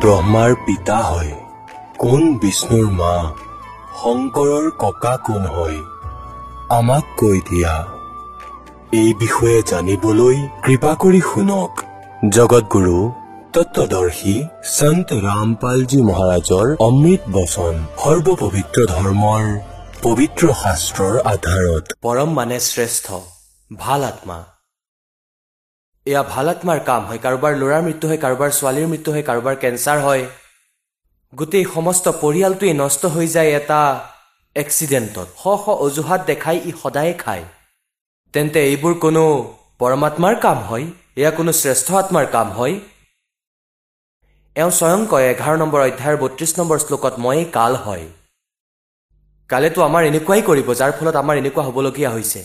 ব্ৰহ্মাৰ পিতা হয়। কোন বিষ্ণুৰ মা? শংকৰৰ ককা কোন হয়? আমাক কৈ দিয়া। এই বিষয়ে জানিবলৈ কৃপা কৰি শুনক। জগতগুৰু তত্বদৰ্শী সন্ত ৰামপালজী মহাৰাজৰ অমৃত বচন সৰ্বপবিত্ৰ ধৰ্মৰ পবিত্ৰ শাস্ত্ৰৰ আধাৰত। পৰম মানে শ্ৰেষ্ঠ ভাল আত্মা। এয়া ভাল আত্মাৰ কাম হয়। কাৰোবাৰ ল'ৰাৰ মৃত্যু হয় কাৰোবাৰ ছোৱালীৰ মৃত্যু হয় কাৰোবাৰ কেঞ্চাৰ হয়। গোটেই সমস্ত পৰিয়ালটোৱেই নষ্ট হৈ যায় এটা এক্সিডেণ্টত। শ শ অজুহাত দেখাই ই সদায়ে খায়। তেন্তে এইবোৰ কোনো পৰমাত্মাৰ কাম হয়? এয়া কোনো শ্ৰেষ্ঠ আত্মাৰ কাম হয়? এওঁ স্বয়ং কয় এঘাৰ নম্বৰ অধ্যায়ৰ বত্ৰিছ নম্বৰ শ্লোকত ময়েই কাল হয়। কালেতো আমাৰ এনেকুৱাই কৰিব যাৰ ফলত আমাৰ এনেকুৱা হ'বলগীয়া হৈছে।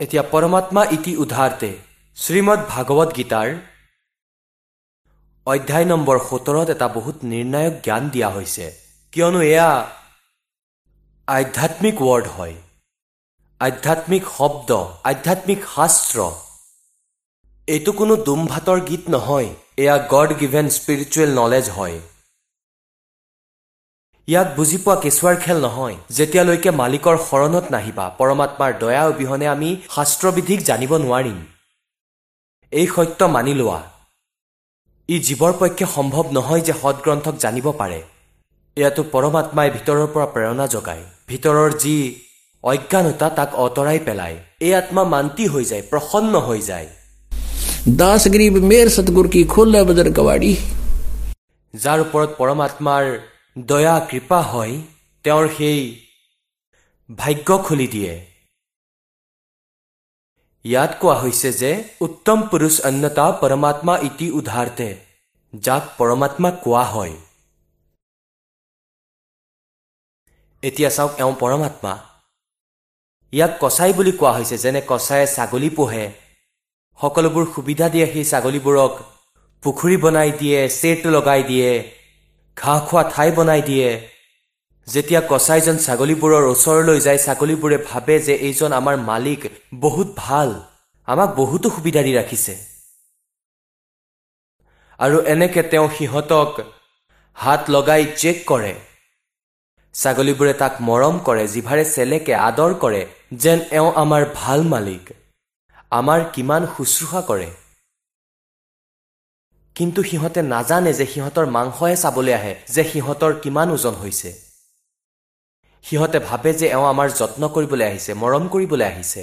এতিয়া পৰমাত্মা ইতি উদ্ধাৰ্তে শ্ৰীমদ ভাগৱত গীতাৰ অধ্যায় নম্বৰ সোতৰত এটা বহুত নিৰ্ণায়ক জ্ঞান দিয়া হৈছে। কিয়নো এয়া আধ্যাত্মিক ৱৰ্ড হয়। আধ্যাত্মিক শব্দ আধ্যাত্মিক শাস্ত্ৰ। এইটো কোনো দুম ভাতৰ গীত নহয়। এয়া গড গিভেন স্পিৰিচুৱেল নলেজ হয়। ইয়াক বুজি পোৱা কেঁচুৱাৰ খেল নহয়। যেতিয়ালৈকে মালিকৰ শৰণত নাহিবা পৰমাত্মাৰ দয়া অবিহনে আমি শাস্ত্ৰবিধিক জানিব নোৱাৰিম। এই সত্য মানি লোৱা। ই জীৱৰ পক্ষে সম্ভৱ নহয় যে সৎগ্ৰন্থক জানিব পাৰে। ইয়াতো পৰমাত্মাই ভিতৰৰ পৰা প্ৰেৰণা যোগায়। ভিতৰৰ যি অজ্ঞানতা তাক অঁতৰাই পেলায়। এই আত্মা মান্তি হৈ যায় প্ৰসন্ন হৈ যায়। দাস গ্ৰীব মেৰ সতগুৰ কি খোলৰ কবাডী যাৰ ওপৰত পৰমাত্মাৰ দয়া কৃপা হয় তেওঁৰ সেই ভাগ্য খুলি দিয়ে। ইয়াত কোৱা হৈছে যে উত্তম পুৰুষ অন্যতা পৰমাত্মা ইতি উদ্ধাৰ্তে যাক পৰমাত্মা কোৱা হয় এতিয়া চাওক এওঁ পৰমাত্মা ইয়াক কচাই বুলি কোৱা হৈছে যেনে কচায়ে ছাগলী পোহে সকলোবোৰ সুবিধা দিয়ে সেই ছাগলীবোৰক পুখুৰী বনাই দিয়ে চেট লগাই দিয়ে ঘাঁহ খোৱা ঠাই বনাই দিয়ে যেতিয়া কচাইজন ছাগলীবোৰৰ ওচৰলৈ যায় ছাগলীবোৰে ভাবে যে এইজন আমাৰ মালিক বহুত ভাল আমাক বহুতো সুবিধা দি ৰাখিছে। আৰু এনেকে তেওঁ সিহঁতক হাত লগাই চেক কৰে। ছাগলীবোৰে তাক মৰম কৰে জিভাৰে চেলেকে আদৰ কৰে যেন এওঁ আমাৰ ভাল মালিক আমাৰ কিমান শুশ্ৰূষা কৰে। কিন্তু সিহঁতে নাজানে যে সিহঁতৰ মাংসহে চাবলৈ আহে যে সিহঁতৰ কিমান ওজন হৈছে। সিহঁতে ভাবে যে এওঁ আমাৰ যত্ন কৰিবলৈ আহিছে মৰম কৰিবলৈ আহিছে।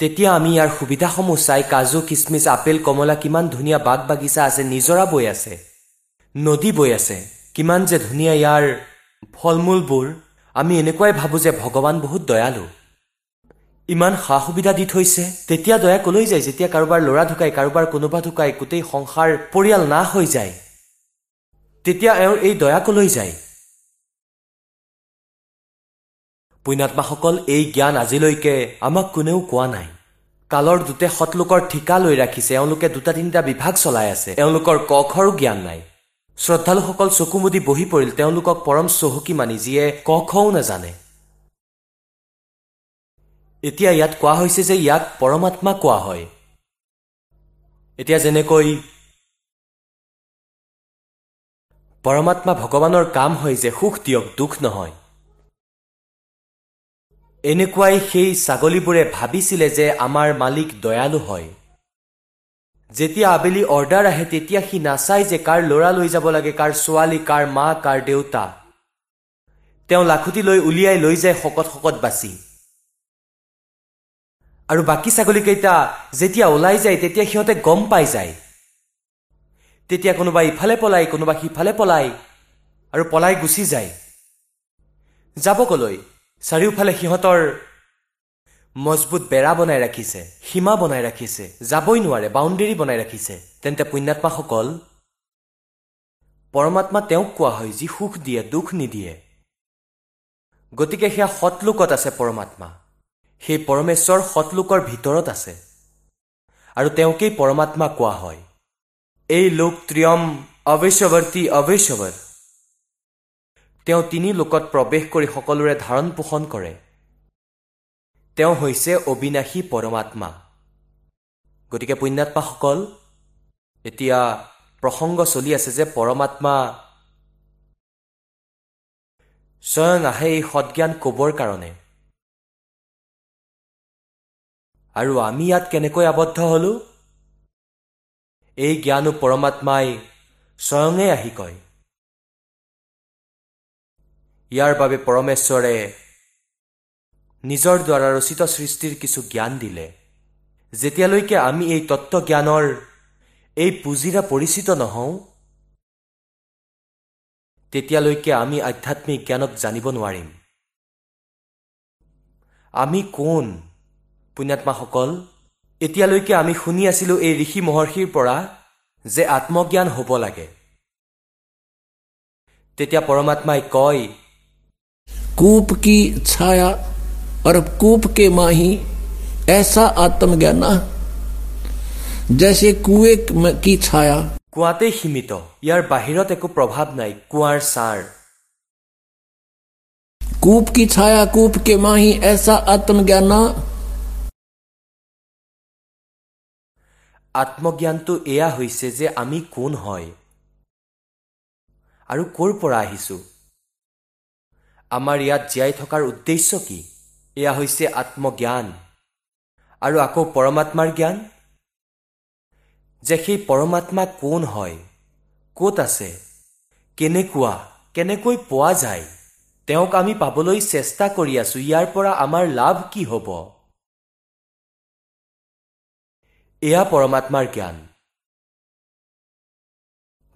তেতিয়া আমি ইয়াৰ সুবিধাসমূহ চাই কাজু কিচমিচ আপেল কমলা কিমান ধুনীয়া বাগ বাগিচা আছে নিজৰা বৈ আছে নদী বৈ আছে কিমান যে ধুনীয়া ইয়াৰ ফল মূলবোৰ আমি এনেকুৱাই ভাবোঁ যে ভগৱান বহুত দয়ালু। ইমান সা সুবিধা দি থৈছে তেতিয়া দয়া কলৈ যায় যেতিয়া কাৰোবাৰ ল'ৰা ঢুকাই কাৰোবাৰ কোনোবা ঢুকাই গোটেই সংসাৰ পৰিয়াল নাশ হৈ যায়। তেতিয়া এওঁৰ এই দয়া কলৈ যায়? পুণ্যাত্মাসকল এই জ্ঞান আজিলৈকে আমাক কোনেও কোৱা নাই। কালৰ দূতে সৎলোকৰ ঠিকা লৈ ৰাখিছে এওঁলোকে দুটা তিনিটা বিভাগ চলাই আছে। এওঁলোকৰ কখৰো জ্ঞান নাই। শ্ৰদ্ধালুসকল চকু মুদি বহি পৰিল তেওঁলোকক পৰম চহকী মানি যিয়ে ক খও নাজানে। এতিয়া ইয়াত কোৱা হৈছে যে ইয়াক পৰমাত্মা কোৱা হয়। এতিয়া যেনেকৈ পৰমাত্মা ভগৱানৰ কাম হয় যে সুখ দিয়ক দুখ নহয়। এনেকুৱাই সেই ছাগলীবোৰে ভাবিছিলে যে আমাৰ মালিক দয়ালু হয়। যেতিয়া আবেলি অৰ্ডাৰ আহে তেতিয়া সি নাচায় যে কাৰ ল'ৰা লৈ যাব লাগে কাৰ ছোৱালী কাৰ মা কাৰ দেউতা। তেওঁ লাখুটি লৈ উলিয়াই লৈ যায় শকত শকত বাচি। আৰু বাকী ছাগলীকেইটা যেতিয়া ওলাই যায় তেতিয়া সিহঁতে গম পাই যায়। তেতিয়া কোনোবা ইফালে পলাই কোনোবা সিফালে পলাই আৰু পলাই গুচি যায়। যাব কলৈ চাৰিওফালে সিহঁতৰ মজবুত বেৰা বনাই ৰাখিছে সীমা বনাই ৰাখিছে যাবই নোৱাৰে বাউণ্ডেৰী বনাই ৰাখিছে। তেন্তে পুণ্যাত্মাসকল পৰমাত্মা তেওঁক কোৱা হয় যি সুখ দিয়ে দুখ নিদিয়ে। গতিকে সেয়া সৎলোকত আছে পৰমাত্মা। সেই পৰমেশ্বৰ সৎলোকৰ ভিতৰত আছে। আৰু তেওঁকেই পৰমাত্মা কোৱা হয়। এই লোক ত্ৰিয়ম অৱশ্যৱৰ্তী অৱশ্যৱৰ তেওঁ তিনি লোকত প্ৰৱেশ কৰি সকলোৰে ধাৰণ পোষণ কৰে। তেওঁ হৈছে অবিনাশী পৰমাত্মা। গতিকে পুণ্যাত্মাসকল এতিয়া প্ৰসংগ চলি আছে যে পৰমাত্মা স্বয়ং আহে এই সৎজ্ঞান ক'বৰ কাৰণে। আৰু আমি ইয়াত কেনেকৈ আবদ্ধ হলো? এই জ্ঞানো পৰমাত্মাই স্বয়ঙে আহি কয়। ইয়াৰ বাবে পৰমেশ্বৰে নিজৰ দ্বাৰা ৰচিত সৃষ্টিৰ কিছু জ্ঞান দিলে। যেতিয়ালৈকে আমি এই তত্ত্বজ্ঞানৰ এই পুঁজিৰে পৰিচিত নহওঁ তেতিয়ালৈকে আমি আধ্যাত্মিক জ্ঞানক জানিব নোৱাৰিম। আমি কোন পুণ্যাত্মাসকল? এতিয়ালৈকে আমি শুনি আছিলোঁ এই ঋষি মহৰ্ষিৰ পৰা যে আত্মজ্ঞান হ'ব লাগে। তেতিয়া পৰমাত্মাই কয় कूप की छाया और कूप के माही ऐसा आत्मज्ञान जैसे कुएं में की छाया কুঁৱাতেই সীমিত ইয়াৰ বাহিৰত একো প্ৰভাৱ নাই কুঁৱাৰ ছাৰ कूप की छाया कूप के माही ऐसा आत्मज्ञान আত্মজ্ঞানটো এয়া হৈছে যে আমি কোন হয় আৰু ক'ৰ পৰা আহিছোঁ আমাৰ ইয়াত জীয়াই থকাৰ উদ্দেশ্য কি? এয়া হৈছে আত্মজ্ঞান। আৰু আকৌ পৰমাত্মাৰ জ্ঞান? যে সেই পৰমাত্মা কোন হয়? ক'ত আছে? কেনেকুৱা? কেনেকৈ পোৱা যায়? তেওঁক আমি পাবলৈ চেষ্টা কৰি আছো। ইয়াৰ পৰা আমাৰ লাভ কি হ'ব? এয়া পৰমাত্মাৰ জ্ঞান।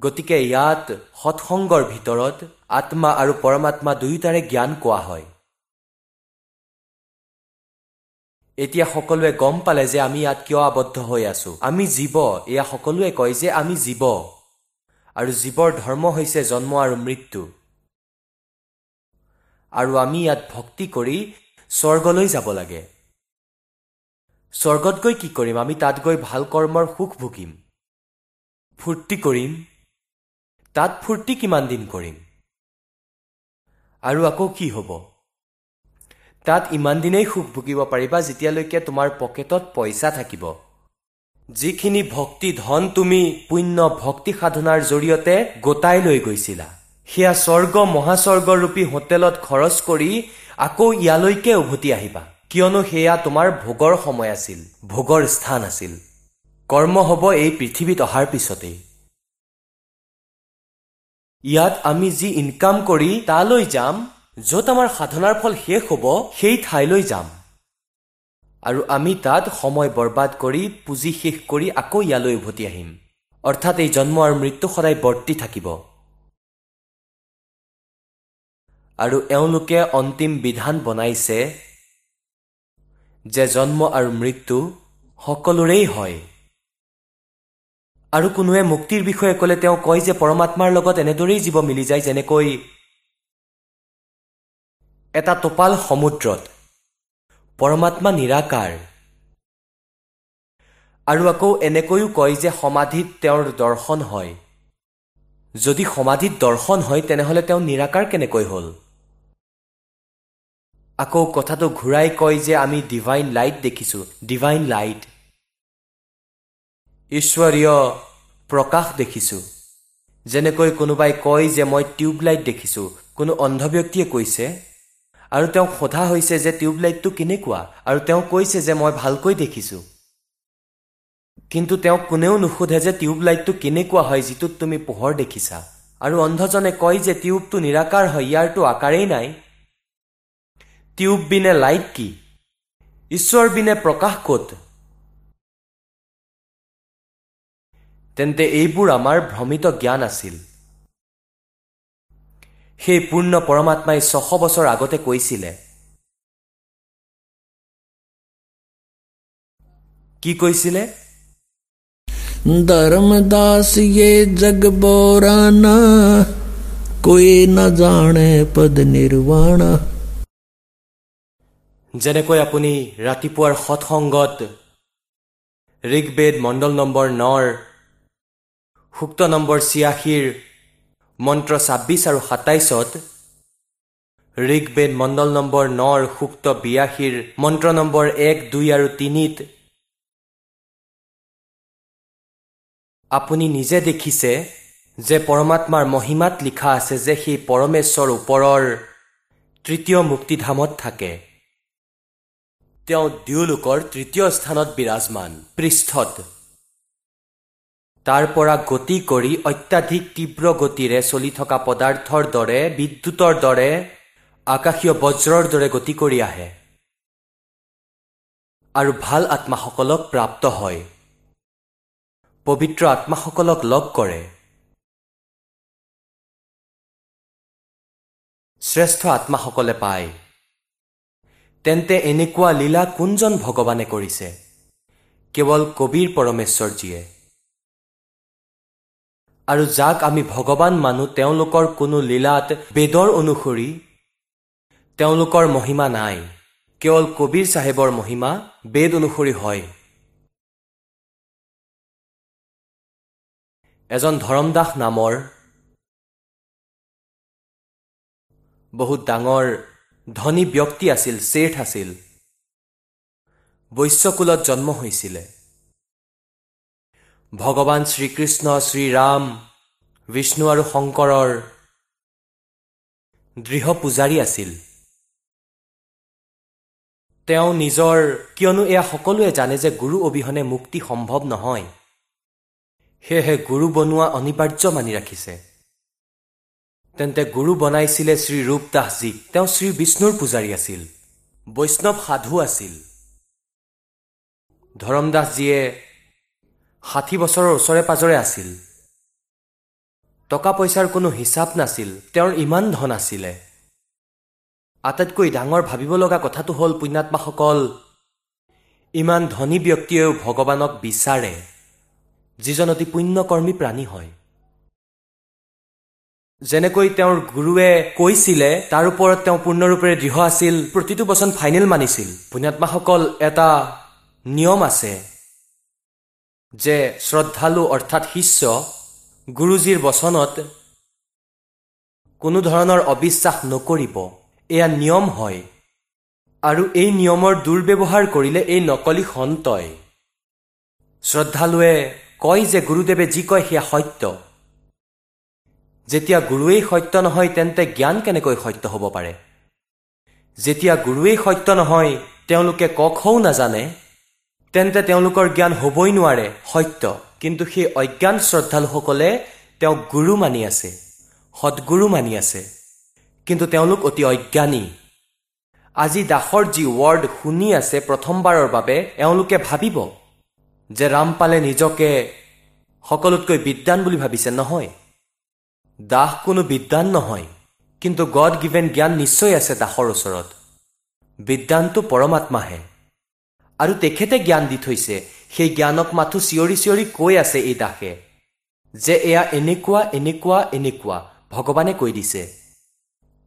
গতিকে ইয়াত সৎসংগৰ ভিতৰত আত্মা আৰু পৰমাত্মা দুয়োটাৰে জ্ঞান কোৱা হয়। এতিয়া সকলোৱে গম পালে যে আমি ইয়াত কিয় আবদ্ধ হৈ আছো। আমি জীৱ এয়া সকলোৱে কয় যে আমি জীৱ। আৰু জীৱৰ ধৰ্ম হৈছে জন্ম আৰু মৃত্যু। আৰু আমি ইয়াত ভক্তি কৰি স্বৰ্গলৈ যাব লাগে। স্বৰ্গত গৈ কি কৰিম? আমি তাত গৈ ভাল কৰ্মৰ সুখ ভুগিম। ফূৰ্তি কৰিম। তাত ফূৰ্তি কিমান দিন কৰিম? আৰু আকৌ কি হ'ব? তাত ইমান দিনেই সুখ ভুগিব পাৰিবা যেতিয়ালৈকে তোমাৰ পকেটত পইচা থাকিব। যিখিনি ভক্তি ধন তুমি পুণ্য ভক্তি সাধনাৰ জৰিয়তে গোটাই লৈ গৈছিলা সেয়া স্বৰ্গ মহাস্বৰ্গৰূপী হোটেলত খৰচ কৰি আকৌ ইয়ালৈকে উভতি আহিবা। কিয়নো সেয়া তোমাৰ ভোগৰ সময় আছিল ভোগৰ স্থান আছিল। কৰ্ম হ'ব এই পৃথিৱীত অহাৰ পিছতেই। ইয়াত আমি যি ইনকাম কৰি তালৈ যাম য'ত আমাৰ সাধনাৰ ফল শেষ হ'ব সেই ঠাইলৈ যাম। আৰু আমি তাত সময় বৰবাদ কৰি পুঁজি শেষ কৰি আকৌ ইয়ালৈ উভতি আহিম। অৰ্থাৎ এই জন্ম আৰু মৃত্যু সদায় বৰ্তি থাকিব। আৰু এওঁলোকে অন্তিম বিধান বনাইছে যে জন্ম আৰু মৃত্যু সকলোৰেই হয়। আৰু কোনোৱে মুক্তিৰ বিষয়ে ক'লে তেওঁ কয় যে পৰমাত্মাৰ লগত এনেদৰেই জীৱ মিলি যায় যেনেকৈ এটা টোপাল সমুদ্ৰত। পৰমাত্মা নিৰাকাৰ। আৰু আকৌ এনেকৈও কয় যে সমাধিত তেওঁৰ দৰ্শন হয়। যদি সমাধিত দৰ্শন হয় তেনেহ'লে তেওঁ নিৰাকাৰ কেনেকৈ হ'ল? আকৌ কথাটো ঘূৰাই কয় যে আমি ডিভাইন লাইট দেখিছোঁ ডিভাইন লাইট ঈশ্বৰীয় প্ৰকাশ দেখিছোঁ। যেনেকৈ কোনোবাই কয় যে মই টিউবলাইট দেখিছোঁ কোনো অন্ধ ব্যক্তিয়ে কৈছে আৰু তেওঁক সোধা হৈছে যে টিউবলাইটটো কেনেকুৱা আৰু তেওঁ কৈছে যে মই ভালকৈ দেখিছোঁ। কিন্তু তেওঁক কোনেও নুসুধে যে টিউবলাইটটো কেনেকুৱা হয় যিটোত তুমি পোহৰ দেখিছা আৰু অন্ধজনে কয় যে টিউবটো নিৰাকাৰ হয় ইয়াৰটো আকাৰেই নাই। টিউব বিনে লাইট কি? ঈশ্বৰ বিনে প্ৰকাশ ক'ত? তেন্তে এইবোৰ আমাৰ ভ্ৰমিত জ্ঞান আছিল। সেই পূৰ্ণ পৰমাত্মাই ছশ বছৰ আগতে কৈছিলে কি কৈছিলে? ধৰ্ম দাসে জগ বৰানা কোৱে নাজানে পদ নিৰ্বাণ যেনেকৈ আপুনি ৰাতিপুৱাৰ সৎসংগত ঋগবেদ মণ্ডল নম্বৰ নৰ সুক্ত নম্বৰ ছিয়াশীৰ মন্ত্ৰ ছাব্বিছ আৰু সাতাইছত ঋগবেদ মণ্ডল নম্বৰ নৰ সুক্ত বিয়াশীৰ মন্ত্ৰ নম্বৰ এক দুই আৰু তিনিত আপুনি নিজে দেখিছে যে পৰমাত্মাৰ মহিমাত লিখা আছে যে সেই পৰমেশ্বৰ ওপৰৰ তৃতীয় মুক্তিধামত থাকে। তেওঁ দুয়োলোকৰ তৃতীয় স্থানত বিৰাজমান পৃষ্ঠত। তাৰ পৰা গতি কৰি অত্যাধিক তীব্ৰ গতিৰে চলি থকা পদাৰ্থৰ দৰে বিদ্যুতৰ দৰে আকাশীয় বজ্ৰৰ দৰে গতি কৰি আহে। আৰু ভাল আত্মাসকলক প্ৰাপ্ত হয়। পবিত্ৰ আত্মাসকলক লগ কৰে। শ্ৰেষ্ঠ আত্মাসকলে পায়। তেন্তে এনেকুৱা লীলা কোনজন ভগৱানে কৰিছে? কেৱল কবিৰ পৰমেশ্বৰজীয়ে। আৰু যাক আমি ভগৱান মানো তেওঁলোকৰ কোনো লীলাত বেদৰ অনুসৰি তেওঁলোকৰ মহিমা নাই। কেৱল কবিৰ চাহেবৰ মহিমা বেদ অনুসৰি হয়। এজন ধৰমদাস নামৰ বহুত ডাঙৰ ধনী ব্যক্তি আছিল শ্বেঠ আছিল। বৈশ্যকুলত জন্ম হৈছিলে। ভগৱান শ্ৰীকৃষ্ণ শ্ৰীৰাম বিষ্ণু আৰু শংকৰৰ দৃঢ় পূজাৰী আছিল। তেওঁ নিজৰ কিয়নো এয়া সকলোৱে জানে যে গুৰু অবিহনে মুক্তি সম্ভৱ নহয়। সেয়েহে গুৰু বনোৱা অনিবাৰ্য মানি ৰাখিছে। তেন্তে গুৰু বনাইছিলে শ্ৰী ৰূপ দাসজীক তেওঁ শ্ৰী বিষ্ণুৰ পূজাৰী আছিল। বৈষ্ণৱ সাধু আছিল। ধৰমদাসজীয়ে ষাঠি বছৰৰ ওচৰে পাজৰে আছিল। টকা পইচাৰ কোনো হিচাপ নাছিল তেওঁৰ ইমান ধন আছিলে। আটাইতকৈ ডাঙৰ ভাবিব লগা কথাটো হ'ল পুণ্যাত্মাসকল ইমান ধনী ব্যক্তিয়েও ভগৱানক বিচাৰে যিজন অতি পুণ্যকৰ্মী প্ৰাণী হয়। যেনেকৈ তেওঁৰ গুৰুৱে কৈছিলে তাৰ ওপৰত তেওঁ পূৰ্ণৰূপেৰে দৃঢ় আছিল প্ৰতিটো বচন ফাইনেল মানিছিল। পুণ্যাত্মাসকল এটা নিয়ম আছে যে শ্ৰদ্ধালু অৰ্থাৎ শিষ্য গুৰুজীৰ বচনত কোনো ধৰণৰ অবিশ্বাস নকৰিব এয়া নিয়ম হয়। আৰু এই নিয়মৰ দুৰ্ব্যৱহাৰ কৰিলে এই নকলি সন্তই শ্ৰদ্ধালুৱে কয় যে গুৰুদেৱে যি কয় সেয়া সত্য। যেতিয়া গুৰুৱেই সত্য নহয় তেন্তে জ্ঞান কেনেকৈ সত্য হ'ব পাৰে? যেতিয়া গুৰুৱেই সত্য নহয় তেওঁলোকে ক খও নাজানে। তেন্তে তেওঁলোকৰ জ্ঞান হ'বই নোৱাৰে সত্য। কিন্তু সেই অজ্ঞান শ্ৰদ্ধালুসকলে তেওঁক গুৰু মানি আছে সদগুৰু মানি আছে। কিন্তু তেওঁলোক অতি অজ্ঞানী। আজি দাসৰ যি ৱৰ্ড শুনি আছে প্ৰথমবাৰৰ বাবে এওঁলোকে ভাবিব যে ৰামপালে নিজকে সকলোতকৈ বিদ্বান বুলি ভাবিছে নহয়। দাস কোনো বিদ্বান নহয় কিন্তু গড গিভেন জ্ঞান নিশ্চয় আছে দাসৰ ওচৰত। বিদ্বানটো পৰমাত্মাহে। আৰু তেখেতে জ্ঞান দি থৈছে সেই জ্ঞানক মাথো চিঞৰি চিঞৰি কৈ আছে এই দাসে যে এয়া এনেকুৱা এনেকুৱা এনেকুৱা ভগৱানে কৈ দিছে।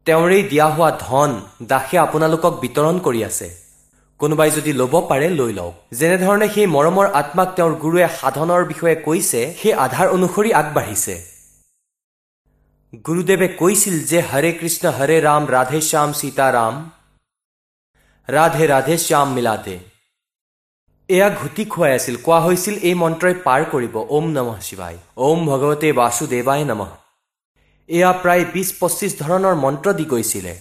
তেওঁৰেই দিয়া হোৱা ধন দাসে আপোনালোকক বিতৰণ কৰি আছে। কোনোবাই যদি ল'ব পাৰে লৈ লওক। যেনেধৰণে সেই মৰমৰ আত্মাক তেওঁৰ গুৰুৱে সাধনৰ বিষয়ে কৈছে সেই আধাৰ অনুসৰি আগবাঢ়িছে। গুৰুদেৱে কৈছিল যে হৰে কৃষ্ণ হৰে ৰাম ৰাধে শ্যাম সীতাৰাম ৰাধে ৰাধে শ্যাম মিলাতে। এয়া ঘুটি খুৱাই আছিল। কোৱা হৈছিল এই মন্ত্ৰই পাৰ কৰিব। ওম নমঃ শিৱাই ওম ভগৱতে বাসুদেৱাই নমঃ। এয়া প্ৰায় বিছ পঁচিছ ধৰণৰ মন্ত্ৰ দি গৈছিলে।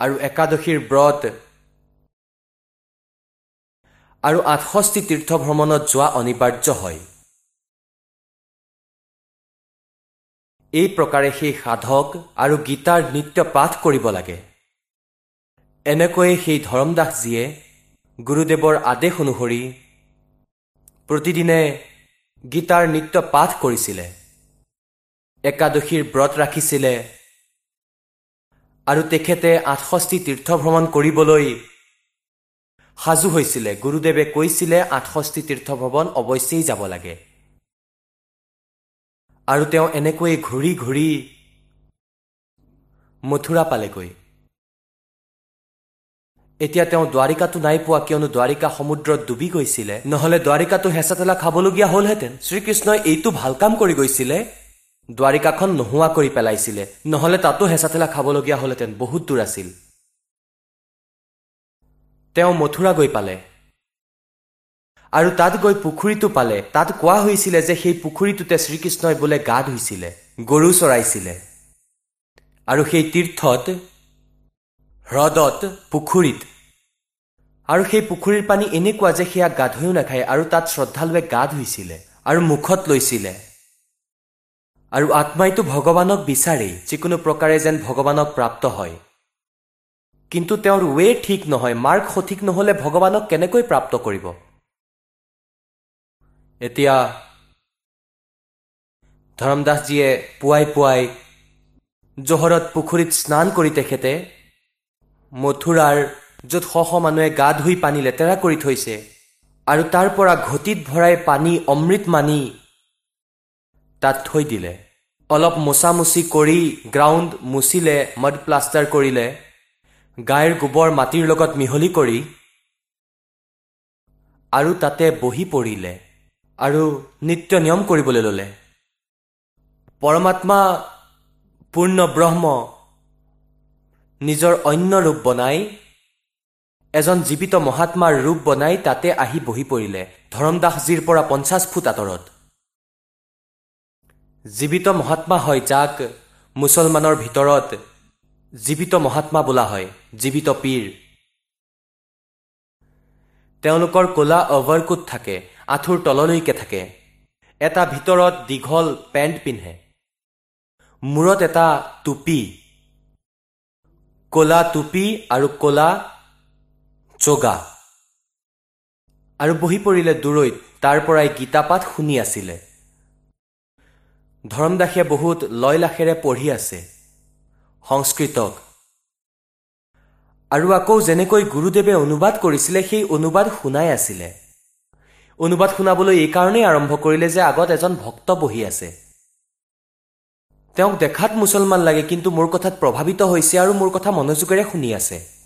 আৰু একাদশীৰ ব্ৰত আৰু আঠষষ্ঠি তীৰ্থ ভ্ৰমণত যোৱা অনিবাৰ্য হয়। এই প্ৰকাৰে সেই সাধক আৰু গীতাৰ নৃত্য পাঠ কৰিব লাগে। এনেকৈয়ে সেই ধৰমদাসজীয়ে গুৰুদেৱৰ আদেশ অনুসৰি প্ৰতিদিনে গীতাৰ নৃত্য পাঠ কৰিছিলে। একাদশীৰ ব্ৰত ৰাখিছিলে আৰু তেখেতে আঠষষ্ঠি তীৰ্থভ্ৰমণ কৰিবলৈ সাজু হৈছিলে। গুৰুদেৱে কৈছিলে আঠষষ্ঠি তীৰ্থভ্ৰমণ অৱশ্যেই যাব লাগে। আৰু তেওঁ এনেকৈয়ে ঘূৰি ঘূৰি মথুৰা পালেগৈ এতিয়া তেওঁ দ্বাৰিকাটো নাই পোৱা কিয়নো দ্বাৰিকা সমুদ্ৰত ডুবি গৈছিলে নহলে দ্বাৰিকাটো হেঁচা ঠেলা খাবলগীয়া হলহেঁতেন। শ্ৰীকৃষ্ণই এইটো ভাল কাম কৰি গৈছিলে। দ্বাৰিকাখন নোহোৱা কৰি পেলাইছিলে নহলে তাতো হেঁচা ঠেলা খাবলগীয়া হলহেঁতেন বহুত দূৰ আছিল। তেওঁ মথুৰা গৈ পালে। আৰু তাত গৈ পুখুৰীটো পালে। তাত কোৱা হৈছিলে যে সেই পুখুৰীটোতে শ্ৰীকৃষ্ণই বোলে গা ধুইছিলে গৰু চৰাইছিলে। আৰু সেই তীৰ্থত হ্ৰদত পুখুৰীত আৰু সেই পুখুৰীৰ পানী এনেকুৱা যে সেয়া গা ধুইও নাখায় আৰু তাত শ্ৰদ্ধালুৱে গা ধুইছিলে আৰু মুখত লৈছিলে। আৰু আত্মাইতো ভগৱানক বিচাৰেই যিকোনো প্ৰকাৰে যেন ভগৱানক প্ৰাপ্ত হয়। কিন্তু তেওঁৰ ৱে ঠিক নহয় মাৰ্ক সঠিক নহ'লে ভগৱানক কেনেকৈ প্ৰাপ্ত কৰিব? এতিয়া ধৰমদাসজীয়ে পুৱাই পুৱাই জহৰত পুখুৰীত স্নান কৰি তেখেতে মথুৰাৰ য'ত শ শ মানুহে গা ধুই পানী লেতেৰা কৰি থৈছে আৰু তাৰ পৰা ঘটিত ভৰাই পানী অমৃত মানি তাত থৈ দিলে। অলপ মোচামুচি কৰি গ্ৰাউণ্ড মুচিলে মড প্লাষ্টাৰ কৰিলে গাইৰ গোবৰ মাটিৰ লগত মিহলি কৰি আৰু তাতে বহি পৰিলে আৰু নিত্য নিয়ম কৰিবলৈ ল'লে। পৰমাত্মা পূৰ্ণ ব্ৰহ্ম নিজৰ অন্য ৰূপ বনাই এজন জীৱিত মহাত্মাৰ ৰূপ বনাই তাতে আহি বহি পৰিলে ধৰমদাসজীৰ পৰা পঞ্চাছ ফুট আঁতৰত। জীৱিত মহাত্মা হয় যাক মুছলমানৰ ভিতৰত জীৱিত মহাত্মা বোলা হয় জীৱিত পীৰ। তেওঁলোকৰ ক'লা অভাৰকোট থাকে আঁঠুৰ তললৈকে থাকে। এটা ভিতৰত দীঘল পেণ্ট পিন্ধে। মূৰত এটা টুপি। ক'লা টুপি আৰু ক'লা চগা। আৰু বহি পৰিলে দূৰৈত তাৰ পৰাই গীতাপাঠ শুনি আছিলে। ধৰমদাসে বহুত লয়লাসেৰে পঢ়ি আছে। সংস্কৃতক। আৰু আকৌ যেনেকৈ গুৰুদেৱে অনুবাদ কৰিছিলে সেই অনুবাদ শুনাই আছিলে। অনুবাদ শুনাবলৈ এইকাৰণেই আৰম্ভ কৰিলে যে আগত এজন ভক্ত বহি আছে। তেওঁক দেখাত মুছলমান লাগে কিন্তু মোৰ কথাত প্ৰভাৱিত হৈছে আৰু মোৰ কথা মনোযোগেৰে শুনি আছে।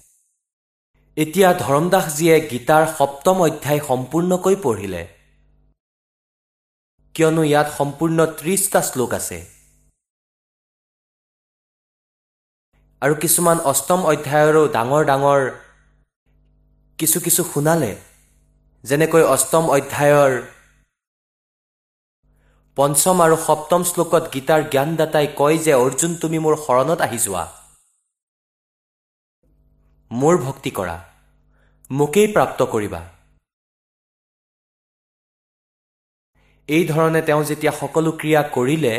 এতিয়া ধৰমদাসজীয়ে গীতাৰ সপ্তম অধ্যায় সম্পূৰ্ণকৈ পঢ়িলে। কিয়নো ইয়াত সম্পূৰ্ণ ত্ৰিশটা শ্লোক আছে। আৰু কিছুমান অষ্টম অধ্যায়ৰো ডাঙৰ ডাঙৰ কিছু কিছু শুনালে যেনেকৈ অষ্টম অধ্যায়ৰ পঞ্চম আৰু সপ্তম শ্লোকত গীতাৰ জ্ঞানদাতাই কয় যে অৰ্জুন তুমি মোৰ শৰণত আহি যোৱা। মোৰ ভক্তি কৰা মোকেই প্ৰাপ্ত কৰিবা। এই ধৰণে তেওঁ যেতিয়া সকলো ক্ৰিয়া কৰিলে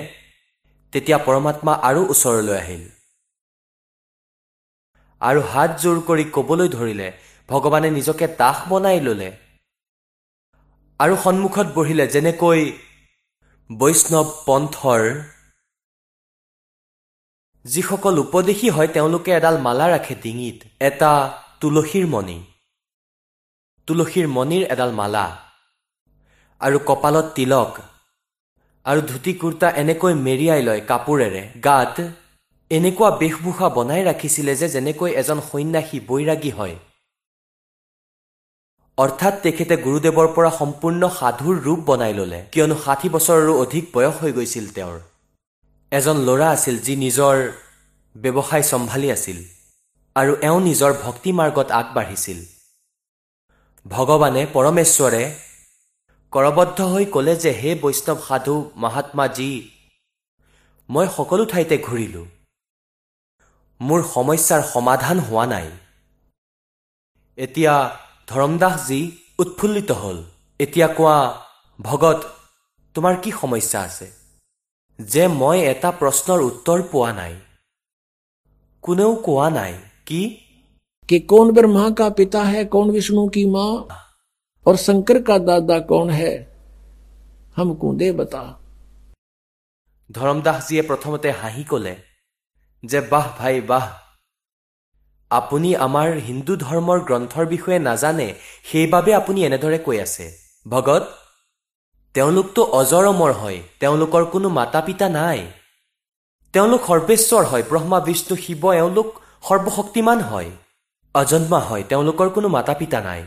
তেতিয়া পৰমাত্মা আৰু ওচৰলৈ আহিল। আৰু হাত জোৰ কৰি কবলৈ ধৰিলে ভগৱানে নিজকে দাস বনাই ললে আৰু সন্মুখত বহিলে যেনেকৈ বৈষ্ণৱ পন্থৰ যিসকল উপদেশী হয় তেওঁলোকে এডাল মালা ৰাখে ডিঙিত। এটা তুলসীৰ মণি। তুলসীৰ মণিৰ এডাল মালা। আৰু কপালত তিলক। আৰু ধুতি কুৰ্তা এনেকৈ মেৰিয়াই লয় কাপোৰেৰে। গাত এনেকুৱা বেশভূষা বনাই ৰাখিছিলে যে যেনেকৈ এজন সন্ন্যাসী বৈৰাগী হয়। অৰ্থাৎ তেখেতে গুৰুদেৱৰ পৰা সম্পূৰ্ণ সাধুৰ ৰূপ বনাই ললে। কিয়নো ষাঠি বছৰৰো অধিক বয়স হৈ গৈছিল তেওঁৰ। এজন ল'ৰা আছিল যি নিজৰ ব্যৱসায় চম্ভালি আছিল আৰু এওঁ নিজৰ ভক্তি মাৰ্গত আগবাঢ়িছিল। ভগৱানে পৰমেশ্বৰে কৰবদ্ধ হৈ ক'লে যে হে বৈষ্ণৱ সাধু মহাত্মাজী মই সকলো ঠাইতে ঘূৰিলোঁ। মোৰ সমস্যাৰ সমাধান হোৱা নাই। এতিয়া ধৰমদাসজী উৎফুল্লিত হ'ল। এতিয়া কোৱা ভগত তোমাৰ কি সমস্যা আছে? যে মই এটা প্ৰশ্নৰ উত্তৰ পোৱা নাই কোনেও কোৱা নাই কি कि कौन ब्रह्मा का पिता है कौन विष्णु की माँ और शंकर का दादा कौन है हमको दे बता ধৰমদাসজীয়ে প্ৰথমতে হাঁহি ক'লে যে বাহ ভাই বাহ আপুনি আমাৰ হিন্দু ধৰ্মৰ গ্ৰন্থৰ বিষয়ে নাজানে সেইবাবে আপুনি এনেদৰে কৈ আছে ভগত তেওঁলোকতো অজৰ অমৰ হয় তেওঁলোকৰ কোনো মাতা পিতা নাই। তেওঁলোক সৰ্বেশ্বৰ হয় ব্ৰহ্মা বিষ্ণু শিৱ এওঁলোক সৰ্বশক্তিমান হয়। অজন্মা হয় তেওঁলোকৰ কোনো মাতা পিতা নাই।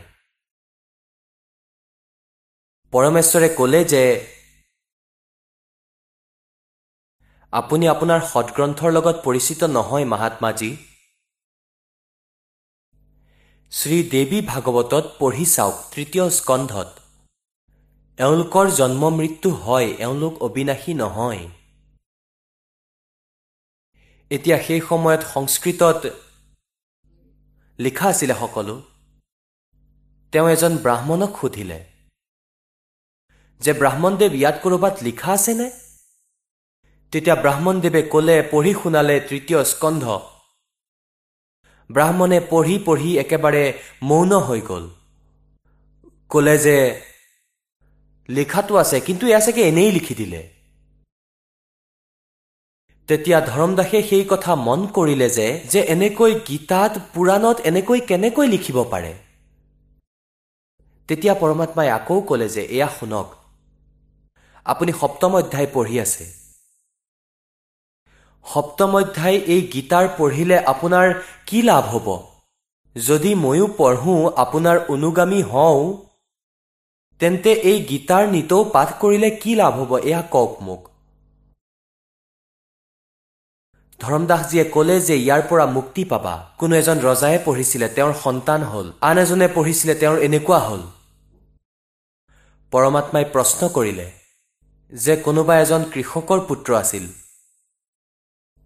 পৰমেশ্বৰে ক'লে যে আপুনি আপোনাৰ সৎগ্ৰন্থৰ লগত পৰিচিত নহয় মাহাত্মাজী। শ্ৰী দেৱী ভাগৱতত পঢ়ি চাওক তৃতীয় স্কন্ধত। এওঁলোকৰ জন্ম মৃত্যু হয় এওঁলোক অবিনাশী নহয়। এতিয়া সেই সময়ত সংস্কৃতত লিখা আছিলে সকলো। তেওঁ এজন ব্ৰাহ্মণক সুধিলে যে ব্ৰাহ্মণদেৱ ইয়াত ক'ৰবাত লিখা আছেনে? তেতিয়া ব্ৰাহ্মণদেৱে ক'লে পঢ়ি শুনালে তৃতীয় স্কন্ধ। ব্ৰাহ্মণে পঢ়ি পঢ়ি একেবাৰে মৌন হৈ গ'ল। ক'লে যে লিখাটো আছে কিন্তু এয়া চাগে এনেই লিখি দিলে। তেতিয়া ধৰমদাসে সেই কথা মন কৰিলে যে যে এনেকৈ গীতাত পুৰাণত এনেকৈ কেনেকৈ লিখিব পাৰে। তেতিয়া পৰমাত্মাই আকৌ ক'লে যে এয়া শুনক। আপুনি সপ্তম অধ্যায় পঢ়ি আছে। সপ্তম অধ্যায় এই গীতাৰ পঢ়িলে আপোনাৰ কি লাভ হ'ব? যদি ময়ো পঢ়োঁ আপোনাৰ অনুগামী হওঁ তেন্তে এই গীতাৰ নিতৌ পাঠ কৰিলে কি লাভ হ'ব? এয়া কওক মোক। ধৰমদাসজীয়ে ক'লে যে ইয়াৰ পৰা মুক্তি পাবা। কোনো এজন ৰজাই পঢ়িছিলে তেওঁৰ সন্তান হ'ল। আন এজনে পঢ়িছিলে তেওঁৰ এনেকুৱা হ'ল। পৰমাত্মাই প্ৰশ্ন কৰিলে যে কোনোবা এজন কৃষকৰ পুত্ৰ আছিল।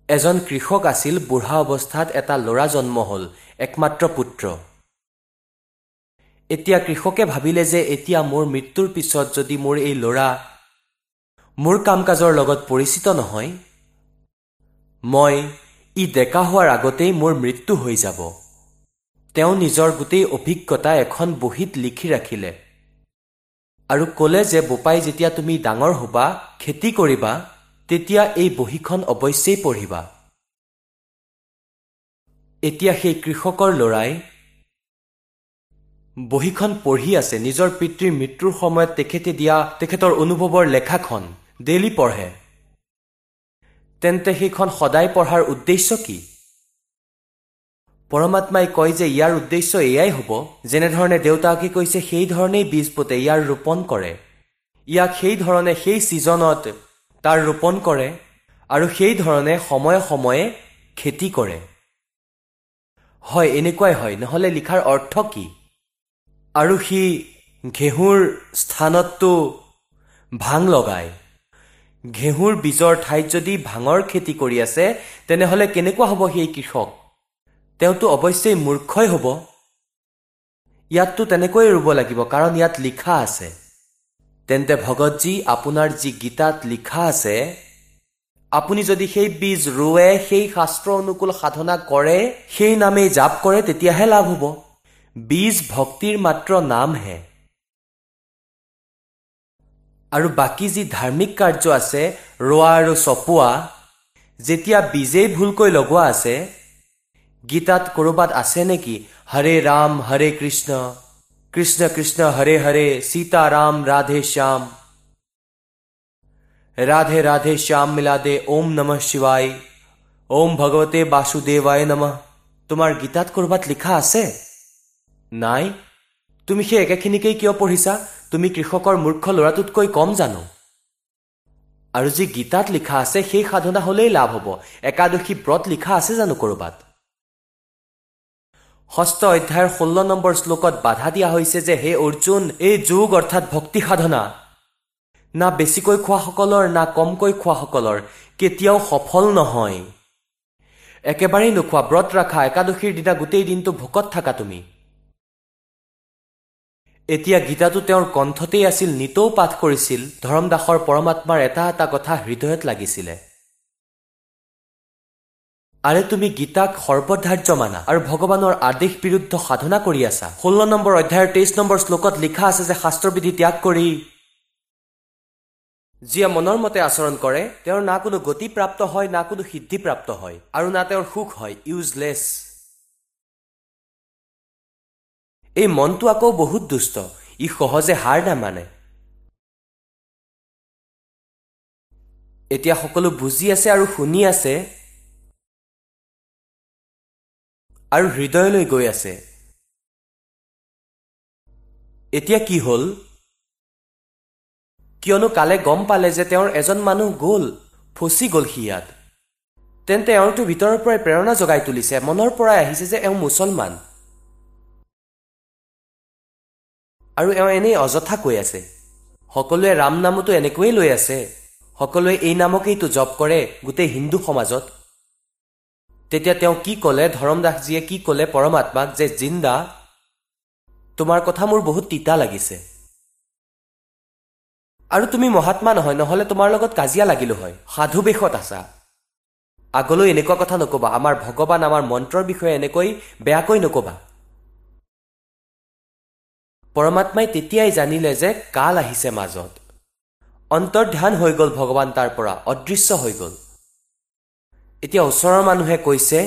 এজন কৃষক আছিল বুঢ়া অৱস্থাত এটা ল'ৰা জন্ম হ'ল একমাত্ৰ পুত্ৰ। এতিয়া কৃষকে ভাবিলে যে এতিয়া মোৰ মৃত্যুৰ পিছত যদি মোৰ এই ল'ৰা মোৰ কাম কাজৰ লগত পৰিচিত নহয় মই ই ডেকা হোৱাৰ আগতেই মোৰ মৃত্যু হৈ যাব। তেওঁ নিজৰ গোটেই অভিজ্ঞতা এখন বহীত লিখি ৰাখিলে। আৰু ক'লে যে বোপাই যেতিয়া তুমি ডাঙৰ হ'বা খেতি কৰিবা তেতিয়া এই বহীখন অৱশ্যেই পঢ়িবা। এতিয়া সেই কৃষকৰ ল'ৰাই বহীখন পঢ়ি আছে নিজৰ পিতৃৰ মৃত্যুৰ সময়ত তেখেতে দিয়া তেখেতৰ অনুভৱৰ লেখাখন ডেইলি পঢ়ে। তেন্তে সেইখন সদায় পঢ়াৰ উদ্দেশ্য কি? পৰমাত্মাই কয় যে ইয়াৰ উদ্দেশ্য এয়াই হ'ব যেনেধৰণে দেউতাকে কৈছে সেই ধৰণেই বীজ পোতে ইয়াৰ ৰোপণ কৰে। ইয়াক সেই ধৰণে সেই ছিজনত তাৰ ৰোপণ কৰে আৰু সেই ধৰণে সময়ে সময়ে খেতি কৰে। হয় এনেকুৱাই হয় নহ'লে লিখাৰ অৰ্থ কি? আৰু সি ঘেঁহুৰ স্থানততো ভাং লগায়। ঘেঁহুৰ বীজৰ ঠাইত যদি ভাঙৰ খেতি কৰি আছে তেনেহ'লে কেনেকুৱা হ'ব সেই কৃষক? তেওঁতো অৱশ্যেই মূৰ্খই হ'ব। ইয়াততো তেনেকৈয়ে ৰুব লাগিব কাৰণ ইয়াত লিখা আছে। তেন্তে ভগতজী আপোনাৰ যি গীতাত লিখা আছে আপুনি যদি সেই বীজ ৰুৱে সেই শাস্ত্ৰ অনুকূল সাধনা কৰে সেই নামেই জাপ কৰে তেতিয়াহে লাভ হ'ব। বীজ ভক্তিৰ মাত্ৰ নামহে আৰু বাকী যি ধাৰ্মিক কাৰ্য আছে ৰোৱা আৰু চপোৱা যেতিয়া বীজেই ভুলকৈ লগোৱা আছে গীতাত ক'ৰবাত আছে নেকি হৰে ৰাম হৰে কৃষ্ণ কৃষ্ণ কৃষ্ণ হৰে হৰে সীতা ৰাম ৰাধে শ্যাম ৰাধে ৰাধে শ্যাম মিলাদে ওম নমঃ শিৱাই ওম ভগৱতে বাসুদেৱায় নমঃ। তোমাৰ গীতাত ক'ৰবাত লিখা আছে? নাই? তুমি সেই একেখিনিকেই কিয় পঢ়িছা? তুমি কৃষকৰ মূৰ্খ ল'ৰাটোতকৈ কম জানো। আৰু যি গীতাত লিখা আছে সেই সাধনা হ'লেই লাভ হ'ব। একাদশী ব্ৰত লিখা আছে জানো ক'ৰবাত? ষষ্ঠ অধ্যায়ৰ ষোল্ল নম্বৰ শ্লোকত বাধা দিয়া হৈছে যে হে অৰ্জুন এই যোগ অৰ্থাৎ ভক্তি সাধনা। না বেছিকৈ খোৱাসকলৰ না কমকৈ খোৱাসকলৰ কেতিয়াও সফল নহয়। একেবাৰেই নোখোৱা ব্ৰত ৰাখা একাদশীৰ দিনা গোটেই দিনটো ভোকত থাকা তুমি। এতিয়া গীতাটো তেওঁৰ কণ্ঠতেই আছিল নিতৌ পাঠ কৰিছিল ধৰমদাসৰ পৰমাত্মাৰ এটা এটা কথা হৃদয়ত লাগিছিলে। আৰে তুমি গীতাক সৰ্বধাৰ্য মানা আৰু ভগৱানৰ আদেশ বিৰুদ্ধ সাধনা কৰি আছা। ষোল্ল নম্বৰ অধ্যায়ৰ তেইছ নম্বৰ শ্লোকত লিখা আছে যে শাস্ত্ৰবিধি ত্যাগ কৰি যিয়ে মনৰ মতে আচৰণ কৰে তেওঁৰ না কোনো গতি প্ৰাপ্ত হয় না কোনো সিদ্ধি প্ৰাপ্ত হয় আৰু না তেওঁৰ সুখ হয় ইউজলেছ এই মনটো আকৌ বহুত দুষ্ট। ই সহজে হাৰ নামানে। এতিয়া সকলো বুজি আছে আৰু শুনি আছে। আৰু হৃদয়লৈ গৈ আছে। এতিয়া কি হ'ল? কিয়নো কালে গম পালে যে তেওঁৰ এজন মানুহ গ'ল ফচি গ'ল সি ইয়াত। তেন্তে এওঁৰটো ভিতৰৰ পৰাই প্ৰেৰণা জগাই তুলিছে। মনৰ পৰাই আহিছে যে এওঁ মুছলমান। আৰু এওঁ এনেই অযথা কৈ আছে সকলোৱে ৰাম নামতো এনেকৈয়ে লৈ আছে সকলোৱে এই নামকেইতো জপ কৰে গোটেই হিন্দু সমাজত। তেতিয়া তেওঁ কি ক'লে ধৰমদাসজীয়ে কি ক'লে পৰমাত্মাক যে জিন্দা তোমাৰ কথা মোৰ বহুত তিতা লাগিছে। আৰু তুমি মহাত্মা নহয় নহ'লে তোমাৰ লগত কাজিয়া লাগিলো হয় সাধু বেশত আছা। আগলৈ এনেকুৱা কথা নক'বা আমাৰ ভগৱান আমাৰ মন্ত্ৰৰ বিষয়ে এনেকৈ বেয়াকৈ নক'বা। পৰমাত্মাই তেতিয়াই জানিলে যে কাল আহিছে মাজত। অন্তৰ্ধান হৈ গ'ল ভগৱান তাৰ পৰা অদৃশ্য হৈ গ'ল। এতিয়া ওচৰৰ মানুহে কৈছে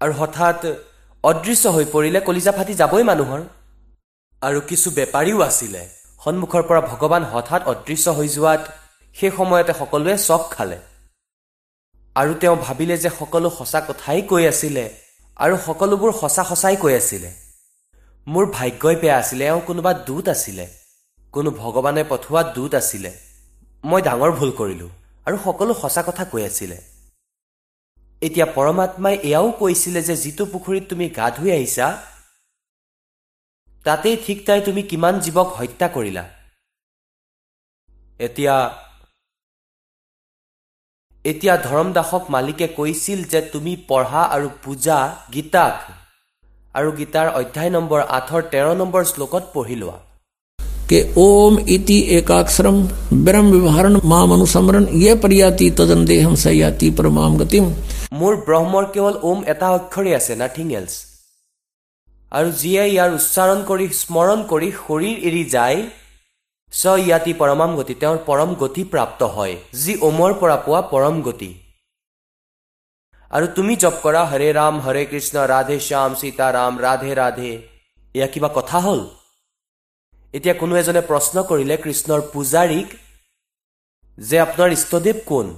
আৰু হঠাৎ অদৃশ্য হৈ পৰিলে কলিজা ফাটি যাবই মানুহৰ। আৰু কিছু বেপাৰীও আছিলে সন্মুখৰ পৰা ভগৱান হঠাৎ অদৃশ্য হৈ যোৱাত সেই সময়তে সকলোৱে চক খালে। আৰু তেওঁ ভাবিলে যে সকলো সঁচা কথাই কৈ আছিলে আৰু সকলোবোৰ সঁচা সঁচাই কৈ আছিলে। মোৰ ভাগ্যই বেয়া আছিলে এওঁ কোনোবা দূত আছিলে। কোনো ভগৱানে পঠোৱা দূত আছিলে। মই ডাঙৰ ভুল কৰিলোঁ আৰু সকলো সঁচা কথা কৈ আছিলে। এতিয়া পৰমাত্মাই এয়াও কৈছিলে যে যিটো পুখুৰীত তুমি গা ধুই আহিছা তাতেই ঠিক তাই তুমি কিমান জীৱক হত্যা কৰিলা। এতিয়া এতিয়া ধৰমদাসক মালিকে কৈছিল যে তুমি পঢ়া আৰু পূজা গীতাক আৰু গীতাৰ অধ্যায় নম্বৰ আঠৰ তেৰ নম্বৰ শ্লোকত পঢ়ি লোৱা कि ओम इति एकाक्षरम ब्रह्म विवरण माम अनुसमरण ये परियाति तदंदेहम सयाति परमाम गतिम মোৰ ব্ৰহ্মৰ কেৱল ওম এটা অক্ষৰেই আছে নাথিং এলছ আৰু যিয়ে ইয়াৰ উচ্চাৰণ কৰি স্মৰণ কৰি শৰীৰ এৰি যায় চ ইয়াতি পৰমাম গতি তেওঁৰ পৰম গতি প্ৰাপ্ত হয় যি ওমৰ পৰা পোৱা পৰম গতি আৰু তুমি জপ কৰা হৰে ৰাম হৰে কৃষ্ণ ৰাধে শ্যাম সীতাৰাম ৰাধে ৰাধে এয়া কিবা কথা হ'ল এতিয়া কোনো এজনে প্ৰশ্ন কৰিলে কৃষ্ণৰ পূজাৰীক যে আপোনাৰ ইষ্টদেৱ কোন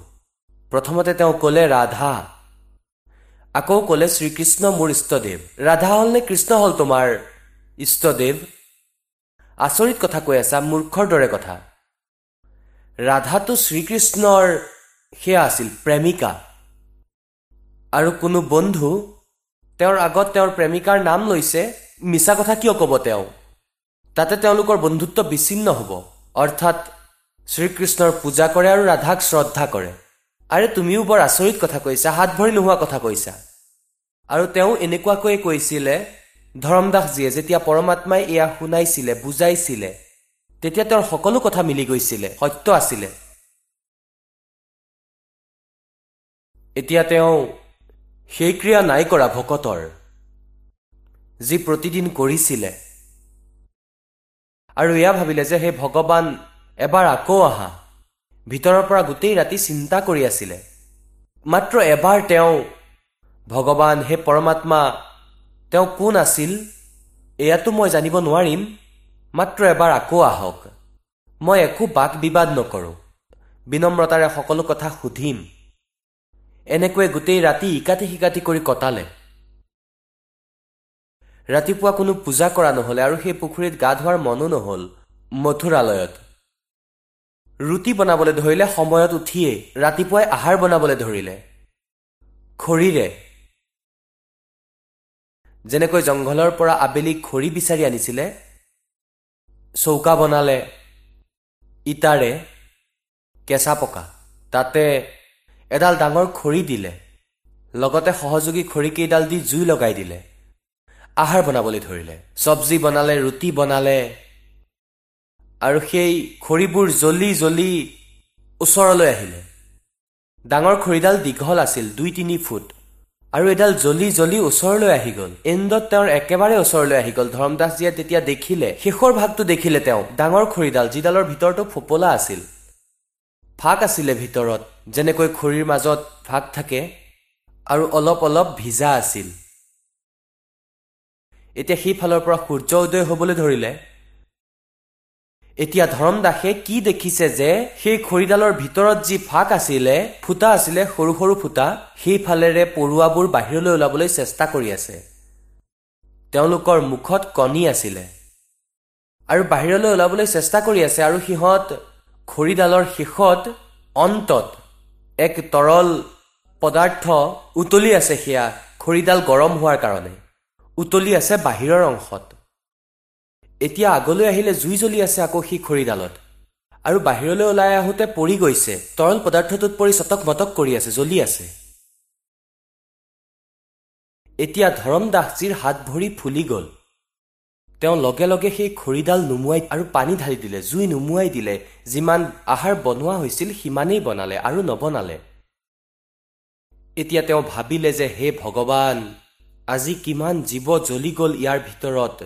প্ৰথমতে তেওঁ ক'লে ৰাধা আকৌ ক'লে শ্ৰীকৃষ্ণ মোৰ ইষ্টদেৱ ৰাধা হ'ল নে কৃষ্ণ হ'ল তোমাৰ ইষ্টদেৱ আচৰিত কথা কৈ আছা মূৰ্খৰ দৰে কথা ৰাধাটো শ্ৰীকৃষ্ণৰ সেয়া আছিল প্ৰেমিকা আৰু কোনো বন্ধু তেওঁৰ আগত তেওঁৰ প্ৰেমিকাৰ নাম লৈছে মিছা কথা কিয় ক'ব তেওঁ? তাতে তেওঁলোকৰ বন্ধুত্ব বিচ্ছিন্ন হ'ব। অৰ্থাৎ শ্ৰীকৃষ্ণৰ পূজা কৰে আৰু ৰাধাক শ্ৰদ্ধা কৰে। আৰে তুমিও বৰ আচৰিত কথা কৈছা হাত ভৰি নোহোৱা কথা কৈছা। আৰু তেওঁ এনেকুৱাকৈয়ে কৈছিলে ধৰমদাসজীয়ে যেতিয়া পৰমাত্মাই এয়া শুনাইছিলে বুজাইছিলে তেতিয়া তেওঁৰ সকলো কথা মিলি গৈছিলে সত্য আছিলে। এতিয়া তেওঁ সেই ক্ৰিয়া নাই কৰা ভকতৰ যি প্ৰতিদিন কৰিছিলে। আৰু এয়া ভাবিলে যে সেই ভগৱান এবাৰ আকৌ আহা। ভিতৰৰ পৰা গোটেই ৰাতি চিন্তা কৰি আছিলে। মাত্ৰ এবাৰ তেওঁ ভগৱান হে পৰমাত্মা তেওঁ কোন আছিল? এয়াতো মই জানিব নোৱাৰিম। মাত্ৰ এবাৰ আকৌ আহক। মই একো বাক বিবাদ নকৰোঁ। বিনম্ৰতাৰে সকলো কথা সুধিম। এনেকৈ গোটেই ৰাতি ইকাতি সিকাতি কৰি কটালে। ৰাতিপুৱা কোনো পূজা কৰা নহলে আৰু সেই পুখুৰীত গা ধোৱাৰ মনো নহল মথুৰালয়ত। ৰুটি বনাবলৈ ধৰিলে সময়ত উঠিয়েই ৰাতিপুৱাই আহাৰ বনাবলৈ ধৰিলে। খৰিৰে। যেনেকৈ জংঘলৰ পৰা আবেলি খৰি বিচাৰি আনিছিলে চৌকা বনালে ইটাৰে কেঁচা পকা তাতে এডাল ডাঙৰ খৰি দিলে। লগতে সহযোগী খৰিকেইডাল দি জুই লগাই দিলে। আহাৰ বনাবলৈ ধৰিলে। চব্জি বনালে ৰুটি বনালে। আৰু সেই খৰিবোৰ জ্বলি জ্বলি ওচৰলৈ আহিলে। ডাঙৰ খৰিডাল দীঘল আছিল দুই তিনি ফুট। আৰু এডাল জ্বলি জ্বলি ওচৰলৈ আহি গ'ল। এণ্ডত তেওঁৰ একেবাৰে ওচৰলৈ আহি গ'ল। ধৰমদাসজীয়ে তেতিয়া দেখিলে শেষৰ ভাগটো দেখিলে তেওঁ। ডাঙৰ খৰিডাল যিডালৰ ভিতৰতো ফোপোলা আছিল। ফাক আছিলে ভিতৰত যেনেকৈ খৰিৰ মাজত ফাক থাকে আৰু অলপ অলপ ভিজা আছিল। এতিয়া সেইফালৰ পৰা সূৰ্য উদয় হবলৈ ধৰিলে। এতিয়া ধৰম দাসে কি দেখিছে যে সেই খৰিডালৰ ভিতৰত যি ফাক আছিলে ফুটা আছিলে সৰু সৰু ফুটা সেইফালেৰে পৰুৱাবোৰ বাহিৰলৈ ওলাবলৈ চেষ্টা কৰি আছে। তেওঁলোকৰ মুখত কণী আছিলে। আৰু বাহিৰলৈ ওলাবলৈ চেষ্টা কৰি আছে আৰু সিহঁত খৰিডালৰ শেষত অন্তত এক তৰল পদাৰ্থ উতলি আছে সেয়া খৰিডাল গৰম হোৱাৰ কাৰণে। উতলি আছে বাহিৰৰ অংশত। এতিয়া আগলৈ আহিলে জুই জ্বলি আছে আকৌ সেই খৰিডালত। আৰু বাহিৰলৈ ওলাই আহোঁতে পৰি গৈছে তৰল পদাৰ্থটোত পৰি চটক মটক কৰি আছে জ্বলি আছে। এতিয়া ধৰম দাসজীৰ হাত ভৰি ফুলি গ'ল। তেওঁ লগে লগে সেই খৰিডাল নুমুৱাই আৰু পানী ঢালি দিলে জুই নুমুৱাই দিলে। যিমান আহাৰ বনোৱা হৈছিল সিমানেই বনালে আৰু নবনালে। এতিয়া তেওঁ ভাবিলে যে হে ভগৱান আজি কিমান জীৱ জ্বলি গ'ল ইয়াৰ ভিতৰত।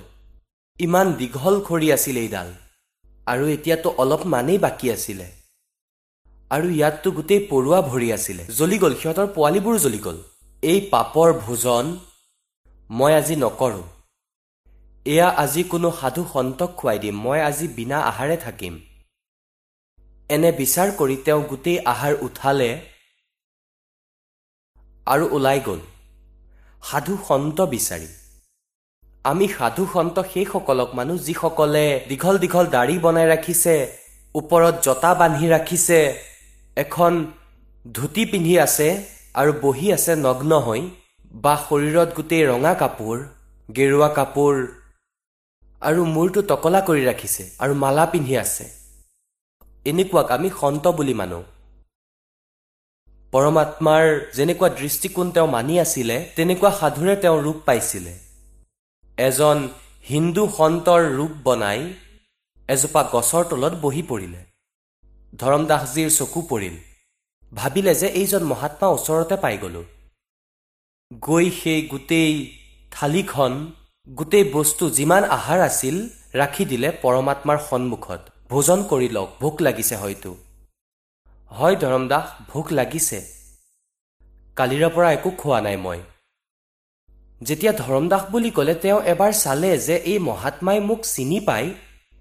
ইমান দীঘল খৰি আছিল এইডাল। আৰু এতিয়াতো অলপমানেই বাকী আছিলে। আৰু ইয়াততো গোটেই পৰুৱা ভৰি আছিলে। জ্বলি গ'ল সিহঁতৰ পোৱালিবোৰো জ্বলি গ'ল। এই পাপৰ ভোজন মই আজি নকৰোঁ। এয়া আজি কোনো সাধু সন্তক খুৱাই দিম মই আজি বিনা আহাৰে থাকিম। এনে বিচাৰ কৰি তেওঁ গোটেই আহাৰ উঠালে আৰু ওলাই গ'ল। সাধু সন্ত বিচাৰি। আমি সাধু সন্ত সেইসকলক মানুহ যিসকলে দীঘল দীঘল দাড়ি বনাই ৰাখিছে ওপৰত জতা বান্ধি ৰাখিছে এখন ধুতি পিন্ধি আছে আৰু বহি আছে নগ্ন হৈ বা শৰীৰত গোটেই ৰঙা কাপোৰ গেৰুৱা কাপোৰ আৰু মূৰটো টকলা কৰি ৰাখিছে আৰু মালা পিন্ধি আছে। এনেকুৱাক আমি সন্ত বুলি মানো। পৰমাত্মাৰ যেনেকুৱা দৃষ্টিকোণ তেওঁ মানি আছিলে তেনেকুৱা সাধুৰে তেওঁ ৰূপ পাইছিলে। এজন হিন্দু সন্তৰ ৰূপ বনাই এজোপা গছৰ তলত বহি পৰিলে। ধৰম দাসজীৰ চকু পৰিল। ভাবিলে যে এইজন মহাত্মা ওচৰতে পাই গলো। গৈ সেই গোটেই থালিখন গোটেই বস্তু যিমান আহাৰ আছিল ৰাখি দিলে পৰমাত্মাৰ সন্মুখত। ভোজন কৰি লওক ভোক লাগিছে হয়তো। হয় ধৰম দাস ভোক লাগিছে। কালিৰে পৰা একো খোৱা নাই মই। যেতিয়া ধৰম দাস বুলি ক'লে তেওঁ এবাৰ চালে যে এই মহাত্মাই মোক চিনি পায়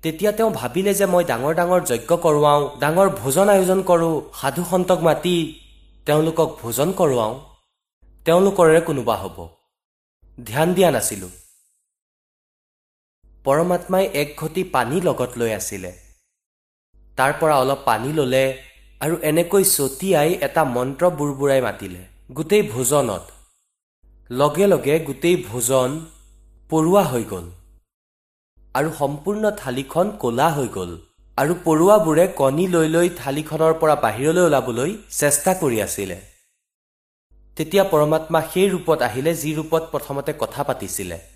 তেতিয়া তেওঁ ভাবিলে যে মই ডাঙৰ ডাঙৰ যজ্ঞ কৰোৱাওঁ ডাঙৰ ভোজন আয়োজন কৰোঁ সাধু সন্তক মাতি তেওঁলোকক ভোজন কৰোৱাওঁ। তেওঁলোকৰে কোনোবা হ'ব। ধ্যান দিয়া নাছিলোঁ। পৰমাত্মাই এক ঘটি পানী লগত লৈ আছিলে। তাৰ পৰা অলপ পানী ল'লে আৰু এনেকৈ ছটিয়াই এটা মন্ত্ৰ বুৰবুৰাই মাতিলে গোটেই ভোজনত। লগে লগে গোটেই ভোজন পৰুৱা হৈ গ'ল। আৰু সম্পূৰ্ণ থালিখন ক'লা হৈ গ'ল। আৰু পৰুৱাবোৰে কণী লৈ লৈ থালিখনৰ পৰা বাহিৰলৈ ওলাবলৈ চেষ্টা কৰি আছিলে। তেতিয়া পৰমাত্মা সেই ৰূপত আহিলে যি ৰূপত প্ৰথমতে কথা পাতিছিলে।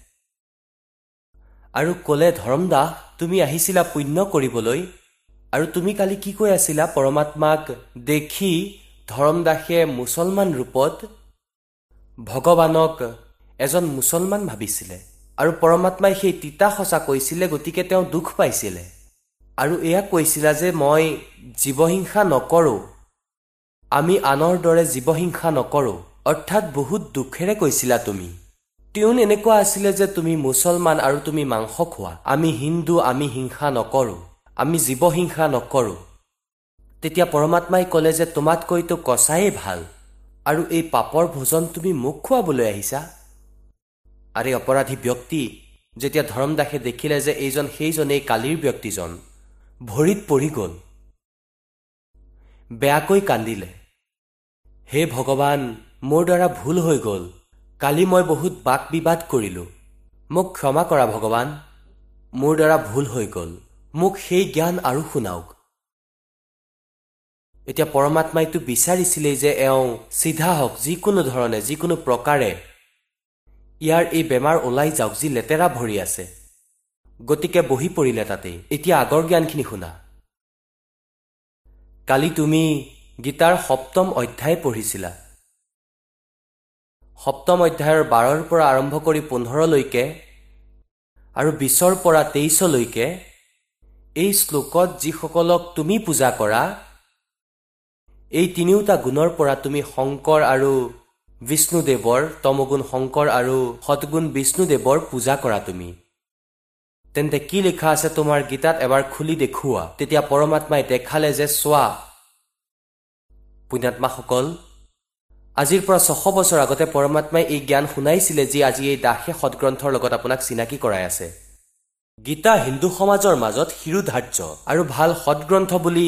আৰু ক'লে ধৰম দাস তুমি আহিছিলা পুণ্য কৰিবলৈ আৰু তুমি কালি কি কৈ আছিলা? পৰমাত্মাক দেখি ধৰম দাসে মুছলমান ৰূপত ভগৱানক এজন মুছলমান ভাবিছিলে আৰু পৰমাত্মাই সেই তিতা সঁচা কৈছিলে গতিকে তেওঁ দুখ পাইছিলে। আৰু এয়া কৈছিলা যে মই জীৱহিংসা নকৰোঁ। আমি আনৰ দৰে জীৱহিংসা নকৰোঁ। অৰ্থাৎ বহুত দুখেৰে কৈছিলা তুমি। টিউন এনেকুৱা আছিলে যে তুমি মুছলমান আৰু তুমি মাংস খোৱা। আমি হিন্দু আমি হিংসা নকৰোঁ। আমি জীৱহিংসা নকৰোঁ। তেতিয়া পৰমাত্মাই ক'লে যে তোমাতকৈতো কচায়েই ভাল। আৰু এই পাপৰ ভোজন তুমি মোক খুৱাবলৈ আহিছা? আৰে অপৰাধী ব্যক্তি যেতিয়া ধৰম দাসে দেখিলে যে এইজন সেইজনেই কালিৰ ব্যক্তিজন ভৰিত পৰি গ'ল। বেয়াকৈ কান্দিলে। হে ভগৱান মোৰ দ্বাৰা ভুল হৈ গ'ল। কালি মই বহুত বাক বিবাদ কৰিলোঁ। মোক ক্ষমা কৰা ভগৱান মোৰ দ্বাৰা ভুল হৈ গ'ল। মোক সেই জ্ঞান আৰু শুনাওক। এতিয়া পৰমাত্মাইতো বিচাৰিছিলেই যে এওঁ চিধা হওক যিকোনো ধৰণে যিকোনো প্ৰকাৰে ইয়াৰ এই বেমাৰ ওলাই যাওক যি লেতেৰা ভৰি আছে। গতিকে বহি পৰিলে তাতেই। এতিয়া আগৰ জ্ঞানখিনি শুনা। কালি তুমি গীতাৰ সপ্তম অধ্যায় পঢ়িছিলা। সপ্তম অধ্যায়ৰ বাৰৰ পৰা আৰম্ভ কৰি পোন্ধৰলৈকে আৰু বিছৰ পৰা তেইছলৈকে এই শ্লোকত যিসকলক তুমি পূজা কৰা এই তিনিওটা গুণৰ পৰা তুমি শংকৰ আৰু বিষ্ণুদেৱৰ তমগুণ শংকৰ আৰু সৎগুণ বিষ্ণুদেৱৰ পূজা কৰা তুমি। তেন্তে কি লিখা আছে তোমাৰ গীতাত এবাৰ খুলি দেখুওৱা। তেতিয়া পৰমাত্মাই দেখালে যে চোৱা পুণ্যাত্মাসকল আজিৰ পৰা ছশ বছৰ আগতে পৰমাত্মাই এই জ্ঞান শুনাইছিলে যি আজি এই দাসে সদগ্ৰন্থৰ লগত আপোনাক চিনাকি কৰাই আছে। গীতা হিন্দু সমাজৰ মাজত শিৰোধাৰ্য আৰু ভাল সদগ্ৰন্থ বুলি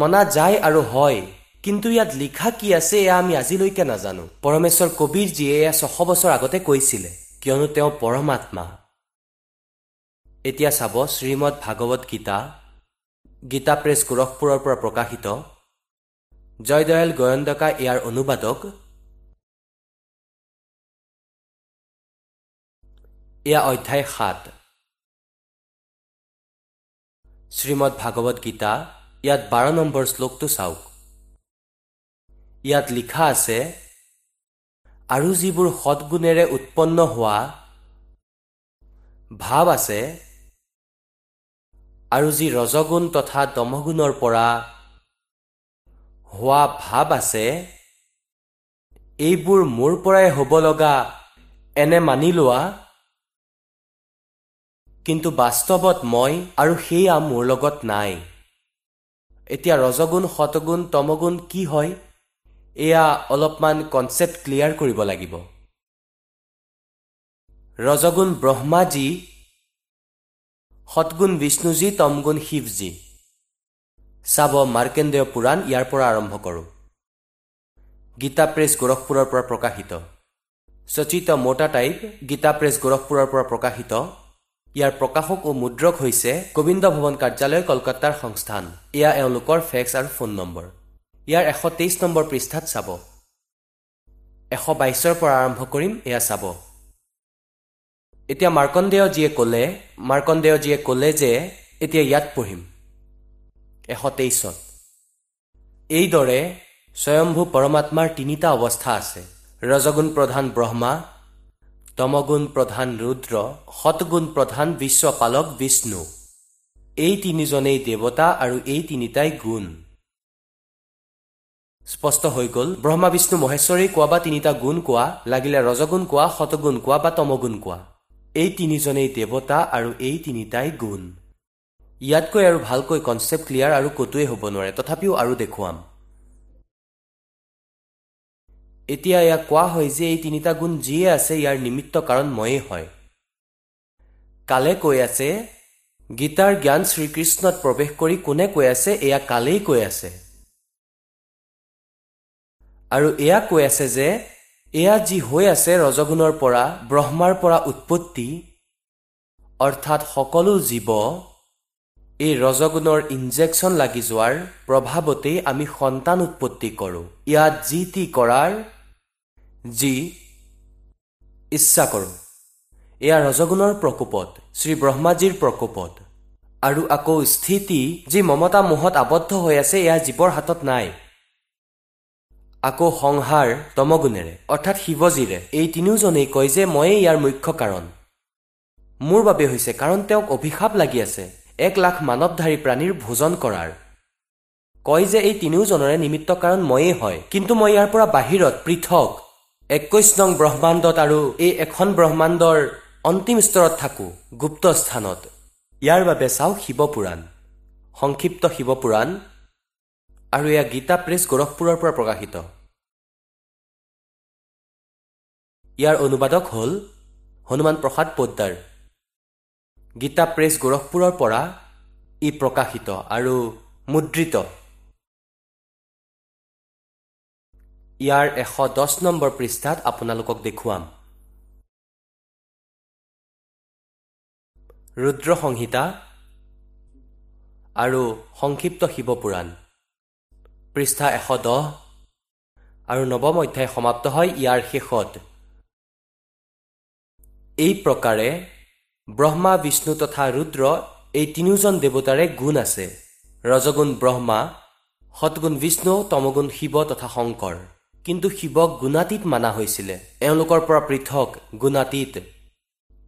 মনা যায় আৰু হয় কিন্তু ইয়াত লিখা কি আছে এয়া আমি আজিলৈকে নাজানো। পৰমেশ্বৰ কবিৰজীয়ে এয়া ছশ বছৰ আগতে কৈছিলে কিয়নো তেওঁ পৰমাত্মা। এতিয়া চাব শ্ৰীমদ ভাগৱত গীতা গীতা প্ৰেছ গোৰখপুৰৰ পৰা প্ৰকাশিত। জয়দয়াল গয়ন্দকা ইয়াৰ অনুবাদক এয়া অধ্যায় সাত। শ্ৰীমদ ভাগৱত গীতা ইয়াত বাৰ নম্বৰ শ্লোকটো চাওক। ইয়াত লিখা আছে আৰু যিবোৰ সৎগুণেৰে উৎপন্ন হোৱা ভাৱ আছে আৰু যি ৰজগুণ তথা দমগুণৰ পৰা হোৱা ভাৱ আছে এইবোৰ মোৰ পৰাই হ'ব লগা এনে মানি লোৱা কিন্তু বাস্তৱত মই আৰু সেয়া মোৰ লগত নাই। এতিয়া ৰজগুণ শতগুণ তমগুণ কি হয়? এয়া অলপমান কনচেপ্ট ক্লিয়াৰ কৰিব লাগিব। ৰজগুণ ব্ৰহ্মাজী সৎগুণ বিষ্ণুজী তমগুণ শিৱজী চাব মাৰ্কেন্দ্ৰেয় পুৰাণ ইয়াৰ পৰা আৰম্ভ কৰোঁ। গীতা প্ৰেছ গোৰখপুৰৰ পৰা প্ৰকাশিত। সচিত মোটা টাইপ গীতা প্ৰেছ গোৰখপুৰৰ পৰা প্ৰকাশিত। ইয়াৰ প্ৰকাশক ও মুদ্ৰক হৈছে গোবিন্দ ভৱন কাৰ্যালয় কলকাতাৰ সংস্থান। এয়া এওঁলোকৰ ফেক্স আৰু ফোন নম্বৰ। ইয়াৰ এশ তেইছ নম্বৰ পৃষ্ঠাত চাব। এশ বাইছৰ পৰা আৰম্ভ কৰিম এয়া চাব। এতিয়া মাৰ্কণ্ডেয়জীয়ে ক'লে মাৰ্কণ্ডেয়জীয়ে ক'লে যে এতিয়া ইয়াত পঢ়িম। এশ তেইছত এইদৰে স্বয়ম্ভু পৰমাত্মাৰ তিনিটা অৱস্থা আছে। ৰজগুণ প্ৰধান ব্ৰহ্মা তমগুণ প্ৰধান ৰুদ্ৰ সৎগুণ প্ৰধান বিশ্বপালক বিষ্ণু। এই তিনিজনেই দেৱতা আৰু এই তিনিটাই গুণ। স্পষ্ট হৈ গ'ল ব্ৰহ্মা বিষ্ণু মহেশ্বৰী কোৱা বা তিনিটা গুণ কোৱা লাগিলে ৰজগুণ কোৱা শতগুণ কোৱা বা তমগুণ কোৱা। এই তিনিজনেই দেৱতা আৰু এই তিনিটাই গুণ। ইয়াতকৈ আৰু ভালকৈ কনচেপ্ট ক্লিয়াৰ আৰু ক'তোৱে হ'ব নোৱাৰে তথাপিও আৰু দেখুৱাম। এতিয়া ইয়াক কোৱা হয় যে এই তিনিটা গুণ যিয়ে আছে ইয়াৰ নিমিত্ত কাৰণ ময়েই হয়। কালে কৈ আছে গীতাৰ জ্ঞান শ্ৰীকৃষ্ণত প্ৰৱেশ কৰি কোনে কৈ আছে এয়া কালেই কৈ আছে। আৰু এয়া কৈ আছে যে এয়া যি হৈ আছে ৰজগুণৰ পৰা ব্ৰহ্মাৰ পৰা উৎপত্তি অৰ্থাৎ সকলো জীৱ এই ৰজগুণৰ ইনজেকশ্যন লাগি যোৱাৰ প্ৰভাৱতেই আমি সন্তান উৎপত্তি কৰোঁ। ইয়াত যি টি কৰাৰ যি ইচ্ছা কৰোঁ। এয়া ৰজগুণৰ প্ৰকোপত শ্ৰী ব্ৰহ্মাজীৰ প্ৰকোপত। আৰু আকৌ স্থিতি যি মমতা মোহত আবদ্ধ হৈ আছে এয়া জীৱৰ হাতত নাই। আকৌ সংহাৰ তমগুণেৰে অৰ্থাৎ শিৱজীৰে এই তিনিওজনেই কয় যে ময়েই ইয়াৰ মুখ্য কাৰণ। মোৰ বাবে হৈছে কাৰণ তেওঁক অভিশাপ লাগি আছে এক লাখ মানৱধাৰী প্ৰাণীৰ ভোজন কৰাৰ। কয় যে এই তিনিওজনৰে নিমিত্ত কাৰণ ময়েই হয় কিন্তু মই ইয়াৰ পৰা বাহিৰত পৃথক। একৈশ নং ব্ৰহ্মাণ্ডত আৰু এই এখন ব্ৰহ্মাণ্ডৰ অন্তিম স্তৰত থাকোঁ গুপ্ত স্থানত। ইয়াৰ বাবে চাওক শিৱপুৰাণ সংক্ষিপ্ত শিৱপুৰাণ আৰু এয়া গীতা প্ৰেছ গোৰখপুৰৰ পৰা প্ৰকাশিত। ইয়াৰ অনুবাদক হ'ল হনুমান প্ৰসাদ পোদ্দাৰ। গীতা প্ৰেছ গোৰখপুৰৰ পৰা ই প্ৰকাশিত আৰু মুদ্ৰিত। ইয়াৰ এশ দহ নম্বৰ পৃষ্ঠাত আপোনালোকক দেখুৱাম। ৰুদ্ৰ সংহিতা আৰু সংক্ষিপ্ত শিৱপুৰাণ পৃষ্ঠা এশ দহ আৰু নৱম অধ্যায় সমাপ্ত হয় ইয়াৰ শেষত। এই প্ৰকাৰে ব্ৰহ্মা বিষ্ণু তথা ৰুদ্ৰ এই তিনিওজন দেৱতাৰে গুণ আছে। ৰজগুণ ব্ৰহ্মা সৎগুণ বিষ্ণু তমগুণ শিৱ তথা শংকৰ। কিন্তু শিৱক গুণাতীত মানা হৈছিলে। এওঁলোকৰ পৰা পৃথক গুণাতীত।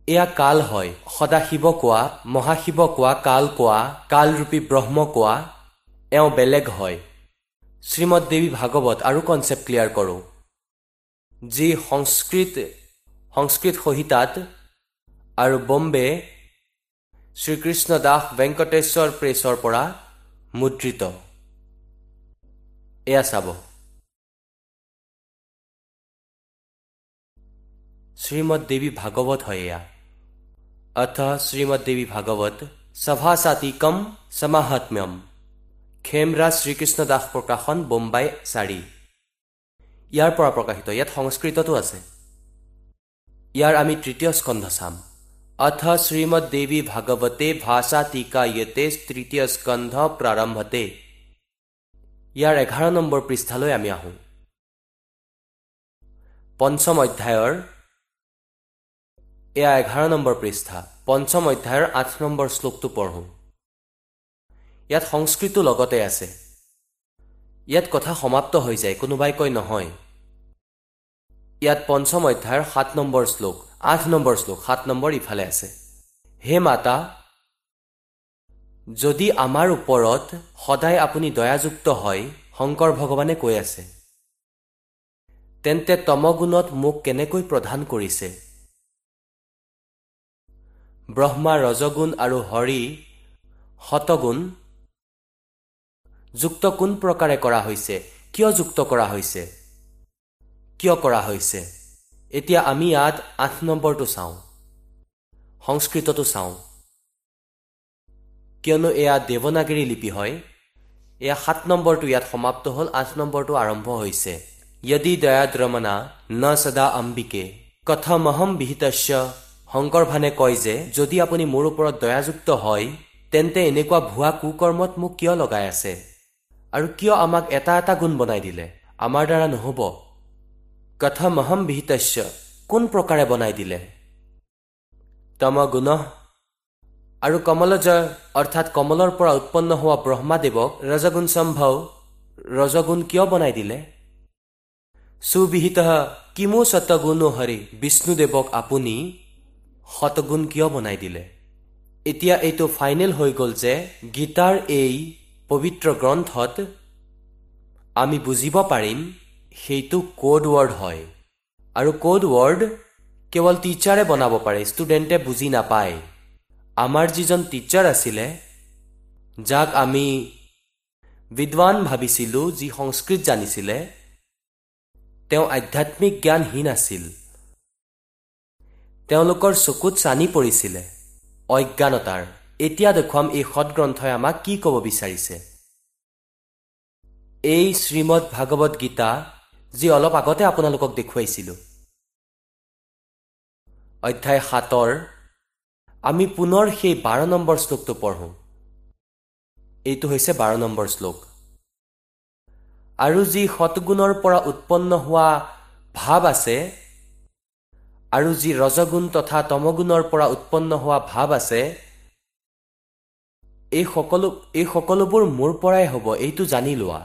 এয়া কাল হয়। সদাশিৱ কোৱা মহাশিৱ কোৱা কাল কোৱা কালৰূপী ব্ৰহ্ম কোৱা এওঁ বেলেগ হয়। শ্ৰীমদ দেৱী ভাগৱত আৰু কনচেপ্ট ক্লিয়াৰ কৰোঁ। যি সংস্কৃত সংস্কৃত সহিতাত আৰু বম্বে শ্ৰীকৃষ্ণ দাস ভেংকটেশ্বৰ প্ৰেছৰ পৰা মুদ্ৰিত। এয়া চাব। শ্ৰীমদ দেৱী ভাগৱত হয় এয়া अथ श्रीमद्देवी भागवत सभासातिकम समाहात्म्यम খেমৰাজ শ্ৰীকৃষ্ণ দাস প্ৰকাশন বোম্বাই চাৰি ইয়াৰ পৰা প্ৰকাশিত ইয়াত সংস্কৃততো আছে ইয়াৰ আমি তৃতীয় স্কন্ধ চাম अथ श्रीमद्देवी ভাগৱতে ভাষা টিকা ইয়েতে তৃতীয় স্কন্ধ প্ৰাৰম্ভতে ইয়াৰ এঘাৰ নম্বৰ পৃষ্ঠালৈ আমি আহোঁ পঞ্চম অধ্যায়ৰ এয়া এঘাৰ নম্বৰ পৃষ্ঠা পঞ্চম অধ্যায়ৰ আঠ নম্বৰ শ্লোকটো পঢ়োঁ। ইয়াত সংস্কৃতো লগতে আছে। ইয়াত কথা সমাপ্ত হৈ যায় কোনোবাই কয় নহয়। ইয়াত পঞ্চম অধ্যায়ৰ সাত নম্বৰ শ্লোক আঠ নম্বৰ শ্লোক সাত নম্বৰ ইফালে আছে। হে মাতা যদি আমাৰ ওপৰত সদায় আপুনি দয়াযুক্ত হয় শংকৰ ভগৱানে কৈ আছে তেন্তে তমগুণত মোক কেনেকৈ প্ৰধান কৰিছে? ব্ৰহ্মা ৰজগুণ আৰু হৰি শতগুণ যুক্ত কোন প্ৰকাৰে কৰা হৈছে? কিয় যুক্ত কৰা হৈছে? কিয় কৰা হৈছে? এতিয়া আমি ইয়াত আঠ নম্বৰটো চাওঁ। সংস্কৃতটো চাওঁ। কিয়নো এয়া দেৱনাগিৰী লিপি হয়। এয়া সাত নম্বৰটো ইয়াত সমাপ্ত হ'ল আঠ নম্বৰটো আৰম্ভ হৈছে। য়দি দয়াদ্ৰমনা ন সদা অম্বিকে কথমহম বিহিতস্য শংকৰ ভানে কয় যে যদি আপুনি মোৰ ওপৰত দয়াযুক্ত হয় তেন্তে এনেকুৱা ভুৱা কুকৰ্মত মোক কিয় লগাই আছে? আৰু কিয় আমাক এটা এটা গুণ বনাই দিলে? আমাৰ দ্বাৰা নহ'ব। কথমহম বিহিতস্য। কোন প্ৰকাৰে বনাই দিলে? তম গুণ আৰু কমলজ অৰ্থাৎ কমলৰ পৰা উৎপন্ন হোৱা ব্ৰহ্মাদেৱক ৰজগুণ সম্ভৱ ৰজগুণ কিয় বনাই দিলে? সুবিহিত কিমো সতগুণো হৰি বিষ্ণুদেৱক আপুনি শতগুণ কিয় বনাই দিলে? এতিয়া এইটো ফাইনেল হৈ গ'ল যে গীতাৰ এই পবিত্ৰ গ্ৰন্থত আমি বুজিব পাৰিম সেইটো ক'ড ৱৰ্ড হয়। আৰু ক'ড ৱৰ্ড কেৱল টিচাৰে বনাব পাৰে ষ্টুডেণ্টে বুজি নাপায়। আমাৰ যিজন টিচাৰ আছিলে যাক আমি বিদ্বান ভাবিছিলোঁ যি সংস্কৃত জানিছিলে তেওঁ আধ্যাত্মিক জ্ঞানহীন আছিল। তেওঁলোকৰ চকুত চানি পৰিছিলে। অজ্ঞানতাৰ এতিয়া দেখুৱাম এই সৎগ্ৰন্থই আমাক কি ক'ব বিচাৰিছে? এই শ্ৰীমদ ভাগৱত গীতা যি অলপ আগতে আপোনালোকক দেখুৱাইছিলোঁ। অধ্যায় সাতৰ আমি পুনৰ সেই বাৰ নম্বৰ শ্লোকটো পঢ়োঁ। এইটো হৈছে বাৰ নম্বৰ শ্লোক। আৰু যি সৎগুণৰ পৰা উৎপন্ন হোৱা ভাৱ আছে আৰু যি ৰজগুণ তথা তমগুণৰ পৰা উৎপন্ন হোৱা ভাৱ আছে এই সকলো এই সকলোবোৰ মোৰ পৰাই হ'ব এইটো জানি লোৱা।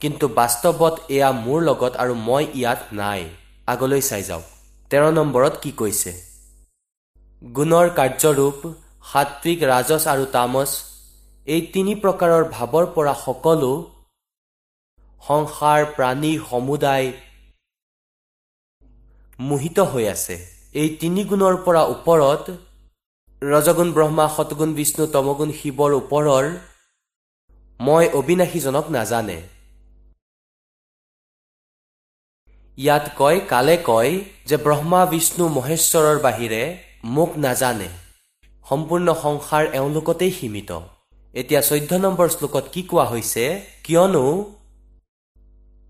কিন্তু বাস্তৱত এয়া মোৰ লগত আৰু মই ইয়াত নাই। আগলৈ চাই যাওক। তেৰ নম্বৰত কি কৈছে? গুণৰ কাৰ্যৰূপ সাত্বিক ৰাজস আৰু তামস এই তিনি প্ৰকাৰৰ ভাৱৰ পৰা সকলো সংসাৰ প্ৰাণী সমুদায় মোহিত হৈ আছে। এই তিনি গুণৰ পৰা ওপৰত ৰজগুণ ব্ৰহ্মা শতগুণ বিষ্ণু তমগুণ শিৱৰ ওপৰৰ মই অবিনাশীজনক নাজানে। ইয়াত কয় কালে কয় যে ব্ৰহ্মা বিষ্ণু মহেশ্বৰৰ বাহিৰে মোক নাজানে। সম্পূৰ্ণ সংসাৰ এওঁলোকতেই সীমিত। এতিয়া চৈধ্য নম্বৰ শ্লোকত কি কোৱা হৈছে কিয়নো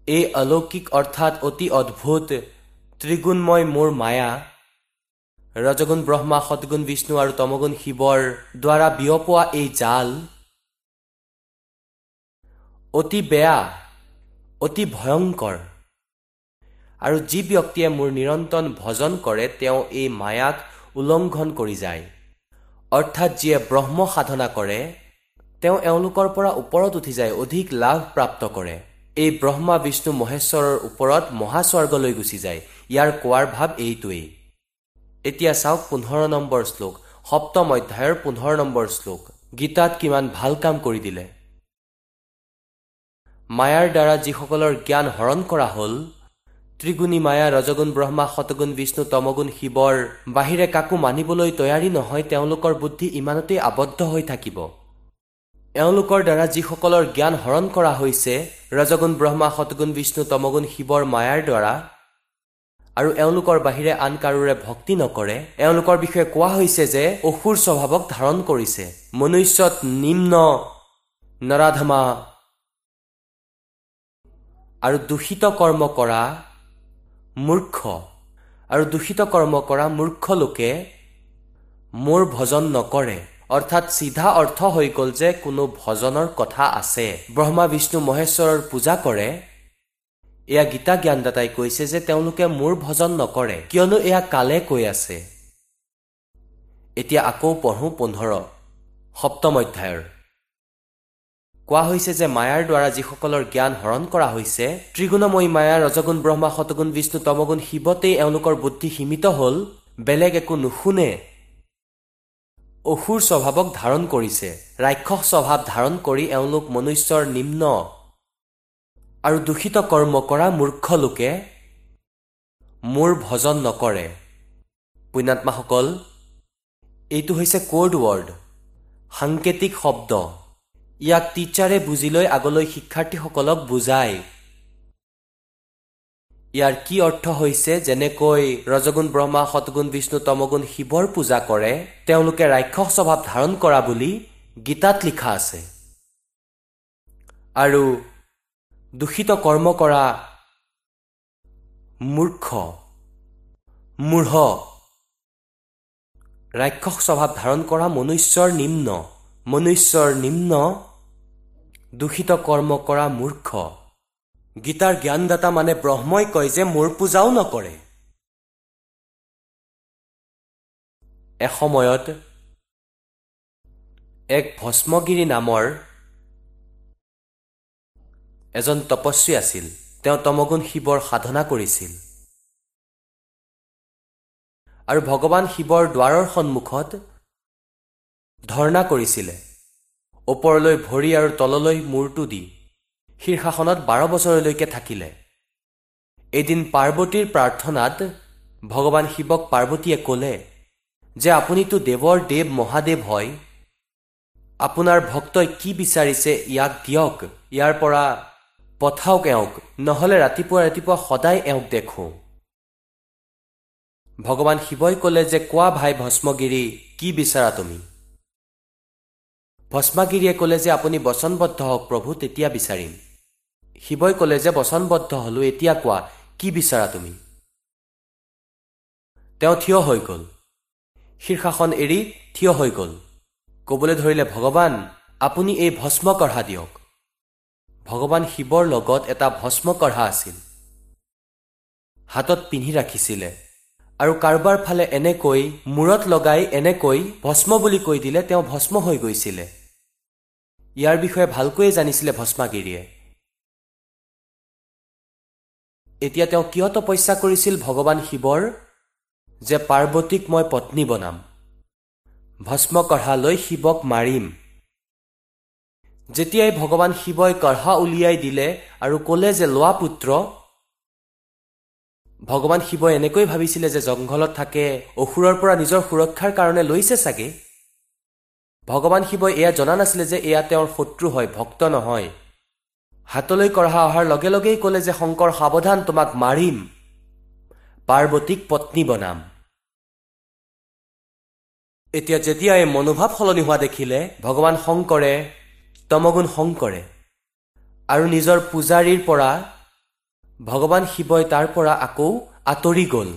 এই অলৌকিক অৰ্থাৎ অতি অদ্ভুত ত্ৰিগুণময় মোৰ মায়া ৰজগুণ ব্ৰহ্মা সদগুণ বিষ্ণু আৰু তমগুণ শিৱৰ দ্বাৰা বিয়পোৱা এই জাল অতি বেয়া অতি ভয়ংকৰ। আৰু যি ব্যক্তিয়ে মোৰ নিৰন্তন ভজন কৰে তেওঁ এই মায়াক উলংঘন কৰি যায়। অৰ্থাৎ যিয়ে ব্ৰহ্ম সাধনা কৰে তেওঁ এওঁলোকৰ পৰা ওপৰত উঠি যায় অধিক লাভ প্ৰাপ্ত কৰে। এই ব্ৰহ্মা বিষ্ণু মহেশ্বৰৰ ওপৰত মহাস্বৰ্গলৈ গুচি যায়। ইয়াৰ কোৱাৰ ভাৱ এইটোৱেই। এতিয়া চাওক পোন্ধৰ নম্বৰ শ্লোক সপ্তম অধ্যায়ৰ পোন্ধৰ নম্বৰ শ্লোক গীতাত কিমান ভাল কাম কৰি দিলে। মায়াৰ দ্বাৰা যিসকলৰ জ্ঞান হৰণ কৰা হ'ল ত্ৰিগুণী মায়া ৰজগুণ ব্ৰহ্মা শতগুণ বিষ্ণু তমগুণ শিৱৰ বাহিৰে কাকো মানিবলৈ তৈয়াৰী নহয় তেওঁলোকৰ বুদ্ধি ইমানতেই আবদ্ধ হৈ থাকিব। এওঁলোকৰ দ্বাৰা যিসকলৰ জ্ঞান হৰণ কৰা হৈছে ৰজগুণ ব্ৰহ্মা শতগুণ বিষ্ণু তমগুণ শিৱৰ মায়াৰ দ্বাৰা আৰু এওঁলোকৰ বাহিৰে আন কাৰোৰে ভক্তি নকৰে এওঁলোকৰ বিষয়ে কোৱা হৈছে যে অসুৰ স্বভাৱক ধাৰণ কৰিছে। মনুষ্যত নিম্ন নৰাধমা আৰু দূষিত কৰ্ম কৰা মূৰ্খ। আৰু দূষিত কৰ্ম কৰা মূৰ্খ লোকে মোৰ ভজন নকৰে। অৰ্থাৎ চিধা অৰ্থ হৈ গ'ল যে কোনো ভজনৰ কথা আছে। ব্ৰহ্মা বিষ্ণু মহেশ্বৰৰ পূজা কৰে এয়া গীতা জ্ঞানদাতাই কৈছে যে তেওঁলোকে মোৰ ভজন নকৰে কিয়নো এয়া কালে কৈ আছে। এতিয়া আকৌ পঢ়ো পোন্ধৰ সপ্তম অধ্যায়ৰ। কোৱা হৈছে যে মায়াৰ দ্বাৰা যিসকলৰ জ্ঞান হৰণ কৰা হৈছে ত্ৰিগুণময়ী মায়া ৰজগুণ ব্ৰহ্মা শতগুণ বিষ্ণু তমগুণ শিৱতেই এওঁলোকৰ বুদ্ধি সীমিত হ'ল বেলেগ একো নুশুনে। অসুৰ স্বভাৱক ধাৰণ কৰিছে ৰাক্ষস স্বভাৱ ধাৰণ কৰি এওঁলোক মনুষ্যৰ নিম্ন। আৰু দূষিত কৰ্ম কৰা মূৰ্খ লোকে মোৰ ভজন নকৰে। পুণ্যাত্মাসকল এইটো হৈছে কোড ৱৰ্ড সাংকেতিক শব্দ। ইয়াক টিচাৰে বুজি লৈ আগলৈ শিক্ষাৰ্থীসকলক বুজায়। ইয়াৰ কি অৰ্থ হৈছে? যেনেকৈ ৰজগুণ ব্ৰহ্মা শতগুণ বিষ্ণু তমগুণ শিৱৰ পূজা কৰে তেওঁলোকে ৰাক্ষস স্বভাৱ ধাৰণ কৰা বুলি গীতাত লিখা আছে। আৰু দূষিত কৰ্ম কৰা মূৰ্খ মূঢ় ৰাক্ষস স্বভাৱ ধাৰণ কৰা মনুষ্যৰ নিম্ন মনুষ্যৰ নিম্ন দূষিত কৰ্ম কৰা মূৰ্খ। গীতাৰ জ্ঞানদাতা মানে ব্ৰহ্মই কয় যে মোৰ পূজাও নকৰে। এসময়ত এক ভস্মগিৰি নামৰ এজন তপস্বী আছিল। তেওঁ তমগুণ শিৱৰ সাধনা কৰিছিল। আৰু ভগৱান শিৱৰ দুৱাৰৰ সন্মুখত ধৰ্ণা কৰিছিলে। ওপৰলৈ ভৰি আৰু তললৈ মূৰটো দি। শীৰ্ষাসনত বাৰ বছৰলৈকে থাকিলে। এদিন পাৰ্বতীৰ প্ৰাৰ্থনাত ভগৱান শিৱক পাৰ্বতীয়ে ক'লে যে আপুনিতো দেৱৰ দেৱ মহাদেৱ হয়। আপোনাৰ ভক্তই কি বিচাৰিছে ইয়াক দিয়ক। ইয়াৰ পৰা পঠাওক এওঁক নহ'লে ৰাতিপুৱা ৰাতিপুৱা সদায় এওঁক দেখোঁ। ভগৱান শিৱই ক'লে যে কোৱা ভাই ভস্মগিৰি কি বিচাৰা তুমি? ভস্মাগিৰিয়ে ক'লে যে আপুনি বচনবদ্ধ হওক প্ৰভু তেতিয়া বিচাৰিম। শিৱই ক'লে যে বচনবদ্ধ হলো এতিয়া কোৱা কি বিচাৰা তুমি? তেওঁ থিয় হৈ গ'ল। শীৰ্ষাসন এৰি থিয় হৈ গ'ল। ক'বলৈ ধৰিলে ভগৱান আপুনি এই ভস্ম কঢ়া দিয়ক। ভগৱান শিৱৰ লগত এটা ভস্ম কঢ়া আছিল। হাতত পিন্ধি ৰাখিছিলে আৰু কাৰোবাৰ ফালে এনেকৈ মূৰত লগাই এনেকৈ ভস্ম বুলি কৈ দিলে তেওঁ ভস্ম হৈ গৈছিলে। ইয়াৰ বিষয়ে ভালকৈয়ে জানিছিলে ভস্মাগিৰিয়ে। এতিয়া তেওঁ কিয় তপস্যা কৰিছিল ভগৱান শিৱৰ? যে পাৰ্বতীক মই পত্নী বনাম। ভস্ম কঢ়া লৈ শিৱক মাৰিম। যেতিয়াই ভগৱান শিৱই কঢ়া উলিয়াই দিলে আৰু ক'লে যে লোৱা পুত্ৰ ভগৱান শিৱই এনেকৈ ভাবিছিলে যে জংঘলত থাকে অসুৰৰ পৰা নিজৰ সুৰক্ষাৰ কাৰণে লৈছে চাগে। ভগৱান শিৱই এয়া জনা নাছিলে যে এয়া তেওঁৰ শত্ৰু হয় ভক্ত নহয়। হাতলৈ কঢ়া অহাৰ লগে লগেই ক'লে যে শংকৰ সাৱধান তোমাক মাৰিম। পাৰ্বতীক পত্নী বনাম। এতিয়া যেতিয়া এই মনোভাৱ সলনি হোৱা দেখিলে ভগৱান শংকৰে তমগুণ শংকৰে আৰু নিজৰ পূজাৰীৰ পৰা ভগৱান শিৱই তাৰ পৰা আকৌ আঁতৰি গ'ল।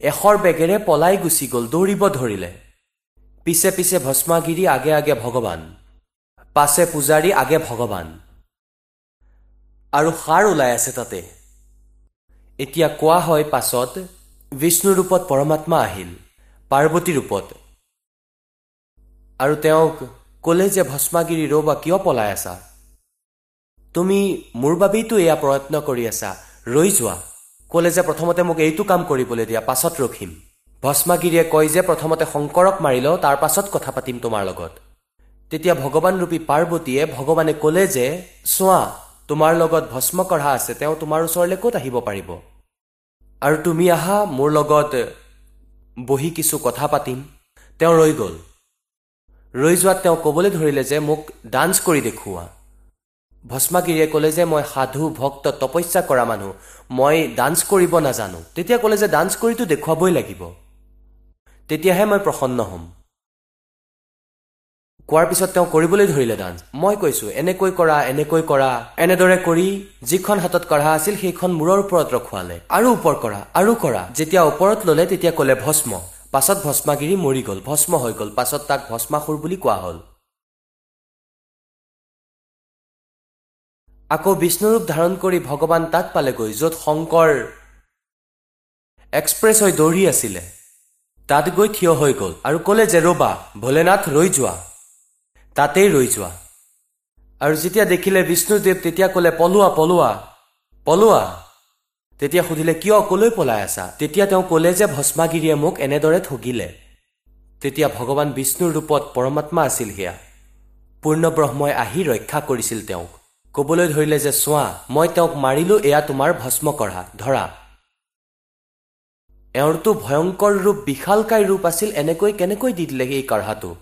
এশৰ বেগেৰে পলাই গুচি গ'ল দৌৰিব ধৰিলে। পিছে পিছে ভস্মাগিৰি আগে আগে ভগৱান। পাছে পূজাৰী আগে ভগৱান। আৰু সাৰ ওলাই আছে তাতে। এতিয়া কোৱা হয় পাছত বিষ্ণু ৰূপত পৰমাত্মা আহিল পাৰ্বতী ৰূপত। আৰু তেওঁক ক'লে যে ভস্মাগিৰি ৰ'বা কিয় পলাই আছা? তুমি মোৰ বাবেইতো এয়া প্ৰয়ত্ন কৰি আছা। ৰৈ যোৱা। ক'লে যে প্ৰথমতে মোক এইটো কাম কৰিবলৈ দিয়া পাছত ৰখিম। ভস্মাগিৰিয়ে কয় যে প্ৰথমতে শংকৰক মাৰি লওঁ তাৰ পাছত কথা পাতিম তোমাৰ লগত। তেতিয়া ভগৱান ৰূপী পাৰ্বতীয়ে ভগৱানে ক'লে যে চোৱা তোমাৰ লগত ভস্ম কঢ়া আছে তেওঁ তোমাৰ ওচৰলৈ ক'ত আহিব পাৰিব? আৰু তুমি আহা মোৰ লগত বহি কিছু কথা পাতিম। তেওঁ ৰৈ গ'ল। ৰৈ যোৱাত তেওঁ ক'বলৈ ধৰিলে যে মোক ডান্স কৰি দেখুওৱা। ভস্মাগিৰিয়ে ক'লে যে মই সাধু ভক্ত তপস্যা কৰা মানুহ মই ডান্স কৰিব নাজানো। তেতিয়া ক'লে যে ডান্স কৰিতো দেখুৱাবই লাগিব। তেতিয়াহে মই প্ৰসন্ন হ'ম। কোৱাৰ পিছত তেওঁ কৰিবলৈ ধৰিলে ডান্স। মই কৈছো এনেকৈ কৰা এনেকৈ কৰা এনেদৰে কৰি যিখন হাতত কঢ়া আছিল সেইখন মূৰৰ ওপৰত ৰখুৱালে। আৰু ওপৰ কৰা আৰু কৰা। যেতিয়া ওপৰত ললে তেতিয়া ক'লে ভস্ম। পাছত ভস্মাগিৰি মৰি গ'ল ভস্ম হৈ গ'ল পাছত তাক ভস্মাসুৰ বুলি কোৱা হ'ল। আকৌ বিষ্ণুৰূপ ধাৰণ কৰি ভগৱান তাত পালেগৈ য'ত শংকৰ এক্সপ্ৰেছ হৈ দৌৰি আছিলে। তাত গৈ থিয় হৈ গ'ল আৰু ক'লে যে ৰ'বা ভোলেনাথ ৰৈ যোৱা। তাতেই ৰৈ যোৱা। আৰু যেতিয়া দেখিলে বিষ্ণুদেৱ তেতিয়া ক'লে পলোৱা পলোৱা পলোৱা। তেতিয়া সুধিলে কিয় কলৈ পলাই আছা? তেতিয়া তেওঁ ক'লে যে ভস্মাগিৰিয়ে মোক এনেদৰে ঠগিলে। তেতিয়া ভগৱান বিষ্ণুৰ ৰূপত পৰমাত্মা আছিল সেয়া। পূৰ্ণ ব্ৰহ্মই আহি ৰক্ষা কৰিছিল তেওঁক। ক'বলৈ ধৰিলে যে চোৱা মই তেওঁক মাৰিলো এয়া তোমাৰ ভস্ম কৰা ধৰা। এওঁৰতো ভয়ংকৰ ৰূপ বিশালকায় ৰূপ আছিল এনেকৈ কেনেকৈ দি দিলে এই কাঢ়াটো?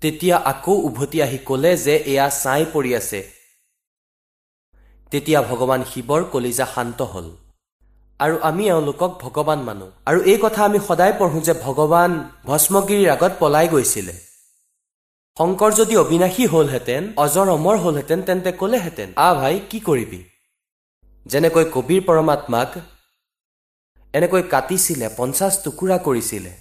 তেতিয়া আকৌ উভতি আহি ক'লে যে এয়া ছাই পৰি আছে। তেতিয়া ভগৱান শিৱৰ কলিজা শান্ত হ'ল। আৰু আমি এওঁলোকক ভগৱান মানো। আৰু এই কথা আমি সদায় পঢ়োঁ যে ভগৱান ভস্মগিৰিৰ আগত পলাই গৈছিলে। শংকৰ যদি অবিনাশী হ'লহেঁতেন অজৰ অমৰ হ'লহেঁতেন তেন্তে ক'লেহেঁতেন আ ভাই কি কৰিবি? যেনেকৈ কবিৰ পৰমাত্মাক এনেকৈ কাটিছিলে পঞ্চাছ টুকুৰা কৰিছিলে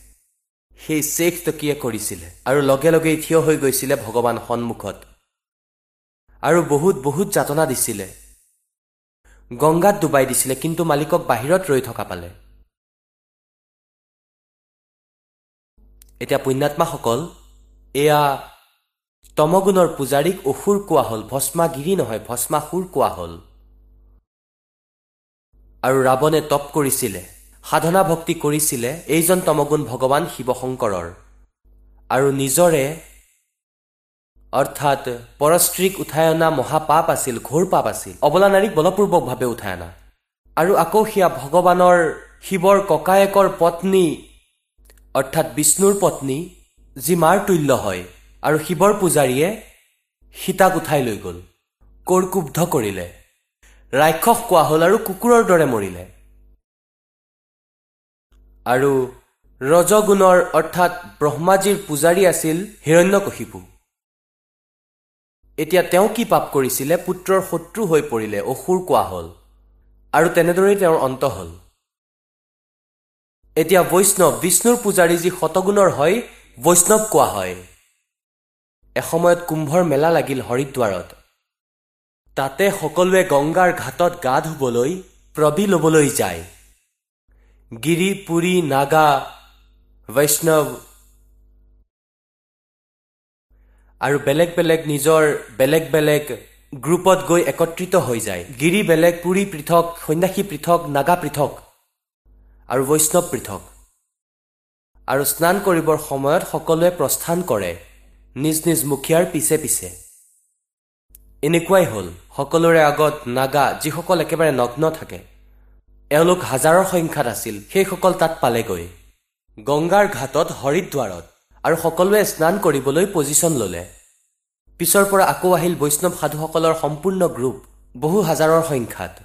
সেই শেষ টকীয়ে কৰিছিলে। আৰু লগে লগেই থিয় হৈ গৈছিলে ভগৱান সন্মুখত। আৰু বহুত বহুত যাতনা দিছিলে। গংগাত ডুবাই দিছিলে কিন্তু মালিকক বাহিৰত ৰৈ থকা পালে। এতিয়া পুণ্যাত্মাসকল এয়া তমগুণৰ পূজাৰীক অসুৰ কোৱা হ'ল ভস্মাগিৰি নহয় ভস্মাসুৰ কোৱা হ'ল। আৰু ৰাৱণে তপ কৰিছিলে সাধনা ভক্তি কৰিছিলে এইজন তমগুণ ভগৱান শিৱশংকৰৰ। আৰু নিজৰে অৰ্থাৎ পৰস্ত্ৰীক উঠাই অনা মহাপাপ আছিল ঘোৰ পাপ আছিল। অবলা নাৰীক বলপূৰ্বকভাৱে উঠাই অনা আৰু আকৌ সেয়া ভগৱানৰ শিৱৰ ককায়েকৰ পত্নী অৰ্থাৎ বিষ্ণুৰ পত্নী যি মাৰ তুল্য হয় আৰু শিৱৰ পূজাৰীয়ে সীতাক উঠাই লৈ গ'ল। কৰ্কুব্ধ কৰিলে। ৰাক্ষস কোৱা হ'ল আৰু কুকুৰৰ দৰে মৰিলে। আৰু ৰজগুণৰ অৰ্থাৎ ব্ৰহ্মাজীৰ পূজাৰী আছিল হিৰণ্যকশিপু। এতিয়া তেওঁ কি পাপ কৰিছিলে পুত্ৰৰ শত্ৰু হৈ পৰিলে অসুৰ কোৱা হ'ল? আৰু তেনেদৰেই তেওঁৰ অন্ত হ'ল। এতিয়া বৈষ্ণৱ বিষ্ণুৰ পূজাৰী যি শতগুণৰ হয় বৈষ্ণৱ কোৱা হয়? এসময়ত কুম্ভৰ মেলা লাগিল হৰিদ্বাৰত। তাতে সকলোৱে গংগাৰ ঘাটত গা ধুবলৈ প্ৰবি ল'বলৈ যায়। গিৰি পুৰী নাগা বৈষ্ণৱ আৰু বেলেগ বেলেগ নিজৰ বেলেগ বেলেগ গ্ৰুপত গৈ একত্ৰিত হৈ যায়। গিৰি বেলেগ পুৰী পৃথক সন্যাসী পৃথক নাগা পৃথক আৰু বৈষ্ণৱ পৃথক। আৰু স্নান কৰিবৰ সময়ত সকলোৱে প্ৰস্থান কৰে নিজ নিজ মুখীয়াৰ পিছে পিছে। এনেকুৱাই হ'ল। সকলোৰে আগত নাগা যিসকল একেবাৰে নগ্ন থাকে এওঁলোক হাজাৰৰ সংখ্যাত আছিল। সেইসকল তাত পালেগৈ। গংগাৰ ঘাটত হৰিদ্বাৰত আৰু সকলোৱে স্নান কৰিবলৈ পজিশ্যন ল'লে। পিছৰ পৰা আকৌ আহিল বৈষ্ণৱ সাধুসকলৰ সম্পূৰ্ণ গ্ৰুপ বহু হাজাৰৰ সংখ্যাত।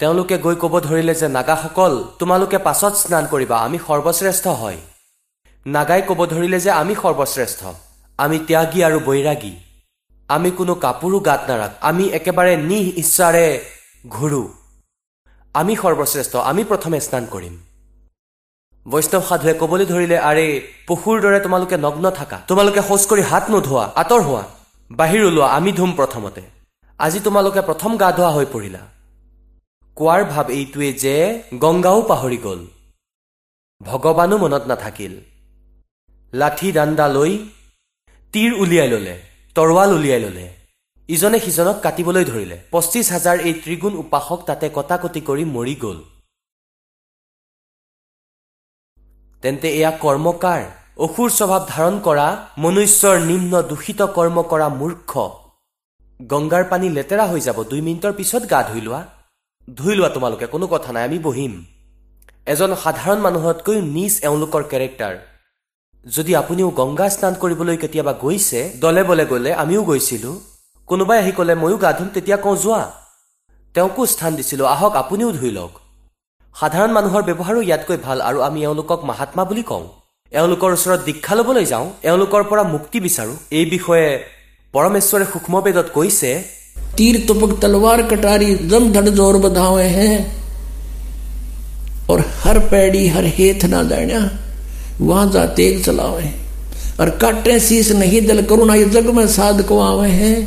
তেওঁলোকে গৈ ক'ব ধৰিলে যে নাগাসকল তোমালোকে পাছত স্নান কৰিবা আমি সৰ্বশ্ৰেষ্ঠ হয়। নাগাই ক'ব ধৰিলে যে আমি সৰ্বশ্ৰেষ্ঠ। আমি ত্যাগী আৰু বৈৰাগী। আমি কোনো কাপোৰো গাত নাৰাখ। আমি একেবাৰে নিহ ইচ্ছাৰে ঘূৰো। আমি সৰ্বশ্ৰেষ্ঠ। আমি প্ৰথমে স্নান কৰিম। বৈষ্ণৱ সাধুৱে ক'বলৈ ধৰিলে আৰে পশুৰ দৰে তোমালোকে নগ্ন থাকা। তোমালোকে শৌচ কৰি হাত নোধোৱা আঁতৰ হোৱা। বাহিৰ ওলোৱা আমি ধুম প্ৰথমতে। আজি তোমালোকে প্ৰথম গা ধোৱা হৈ পৰিলা। কোৱাৰ ভাৱ এইটোৱে যে গংগাও পাহৰি গ'ল। ভগৱানো মনত নাথাকিল। লাঠি দাণ্ডা লৈ তীৰ উলিয়াই ল'লে তৰোৱাল উলিয়াই ল'লে। ইজনে সিজনক কাটিবলৈ ধৰিলে। পঁচিছ হাজাৰ এই ত্ৰিগুণ উপাসক তাতে কটাকটি কৰি মৰি গ'ল। তেন্তে এয়া কৰ্মকাৰ অসুৰ স্বভাৱ ধাৰণ কৰা মনুষ্যৰ নিম্ন দূষিত কৰ্ম কৰা মূৰ্খ। গংগাৰ পানী লেতেৰা হৈ যাব দুই মিনিটৰ পিছত গা ধুই লোৱা। ধুই লোৱা তোমালোকে কোনো কথা নাই আমি বহিম। এজন সাধাৰণ মানুহতকৈ নিজ এওঁলোকৰ কেৰেক্টাৰ। যদি আপুনিও গংগা স্নান কৰিবলৈ কেতিয়াবা গৈছে দলে বলে গ'লে আমিও গৈছিলোঁ। কোনোবাই আহি ক'লে ময়ো গা ধুম তেতিয়া কওঁ যোৱা। তেওঁকো স্থান দিছিলোঁ আহক আপুনিও ধুই লওক। সাধাৰণ মানুহৰ ব্যৱহাৰো ইয়াতকৈ ভাল আৰু আমি এওঁলোকক মাহাত্মা বুলি কওঁ এওঁলোকৰ ওচৰত দীক্ষা ল'বলৈ যাওঁ এওঁলোকৰ পৰা মুক্তি বিচাৰোঁ এই বিষয়ে পৰমেশ্বৰে সূক্ষ্মবেদত কৈছে तीर तुपक तलवार कटारी दम धड़ जोर बधावे हैं और हर पैड़ी हर हेथ ना जाण्या वहां जा तेग चलावे और काटे शीस नहीं दिल करुणा ये जग में साध को आवे हैं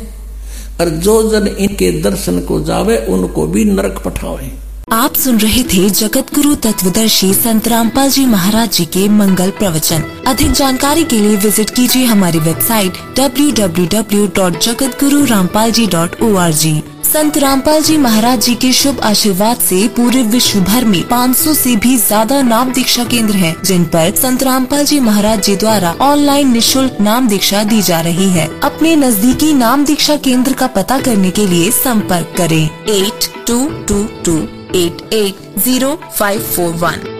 और जो जन इनके दर्शन को जावे उनको भी नरक पठावे आप सुन रहे थे जगत गुरु तत्वदर्शी संत रामपाल जी महाराज जी के मंगल प्रवचन। अधिक जानकारी के लिए विज़िट कीजिए हमारी वेबसाइट www.jagatgururampalji.org संत रामपाल जी महाराज जी के शुभ आशीर्वाद से पूरे विश्व भर में 500 से भी ज़्यादा नाम दीक्षा केंद्र हैं, जिन पर संत रामपाल जी महाराज जी द्वारा ऑनलाइन निशुल्क नाम दीक्षा दी जा रही है। अपने नजदीकी नाम दीक्षा केंद्र का पता करने के लिए संपर्क करें। Eight two two two 880541.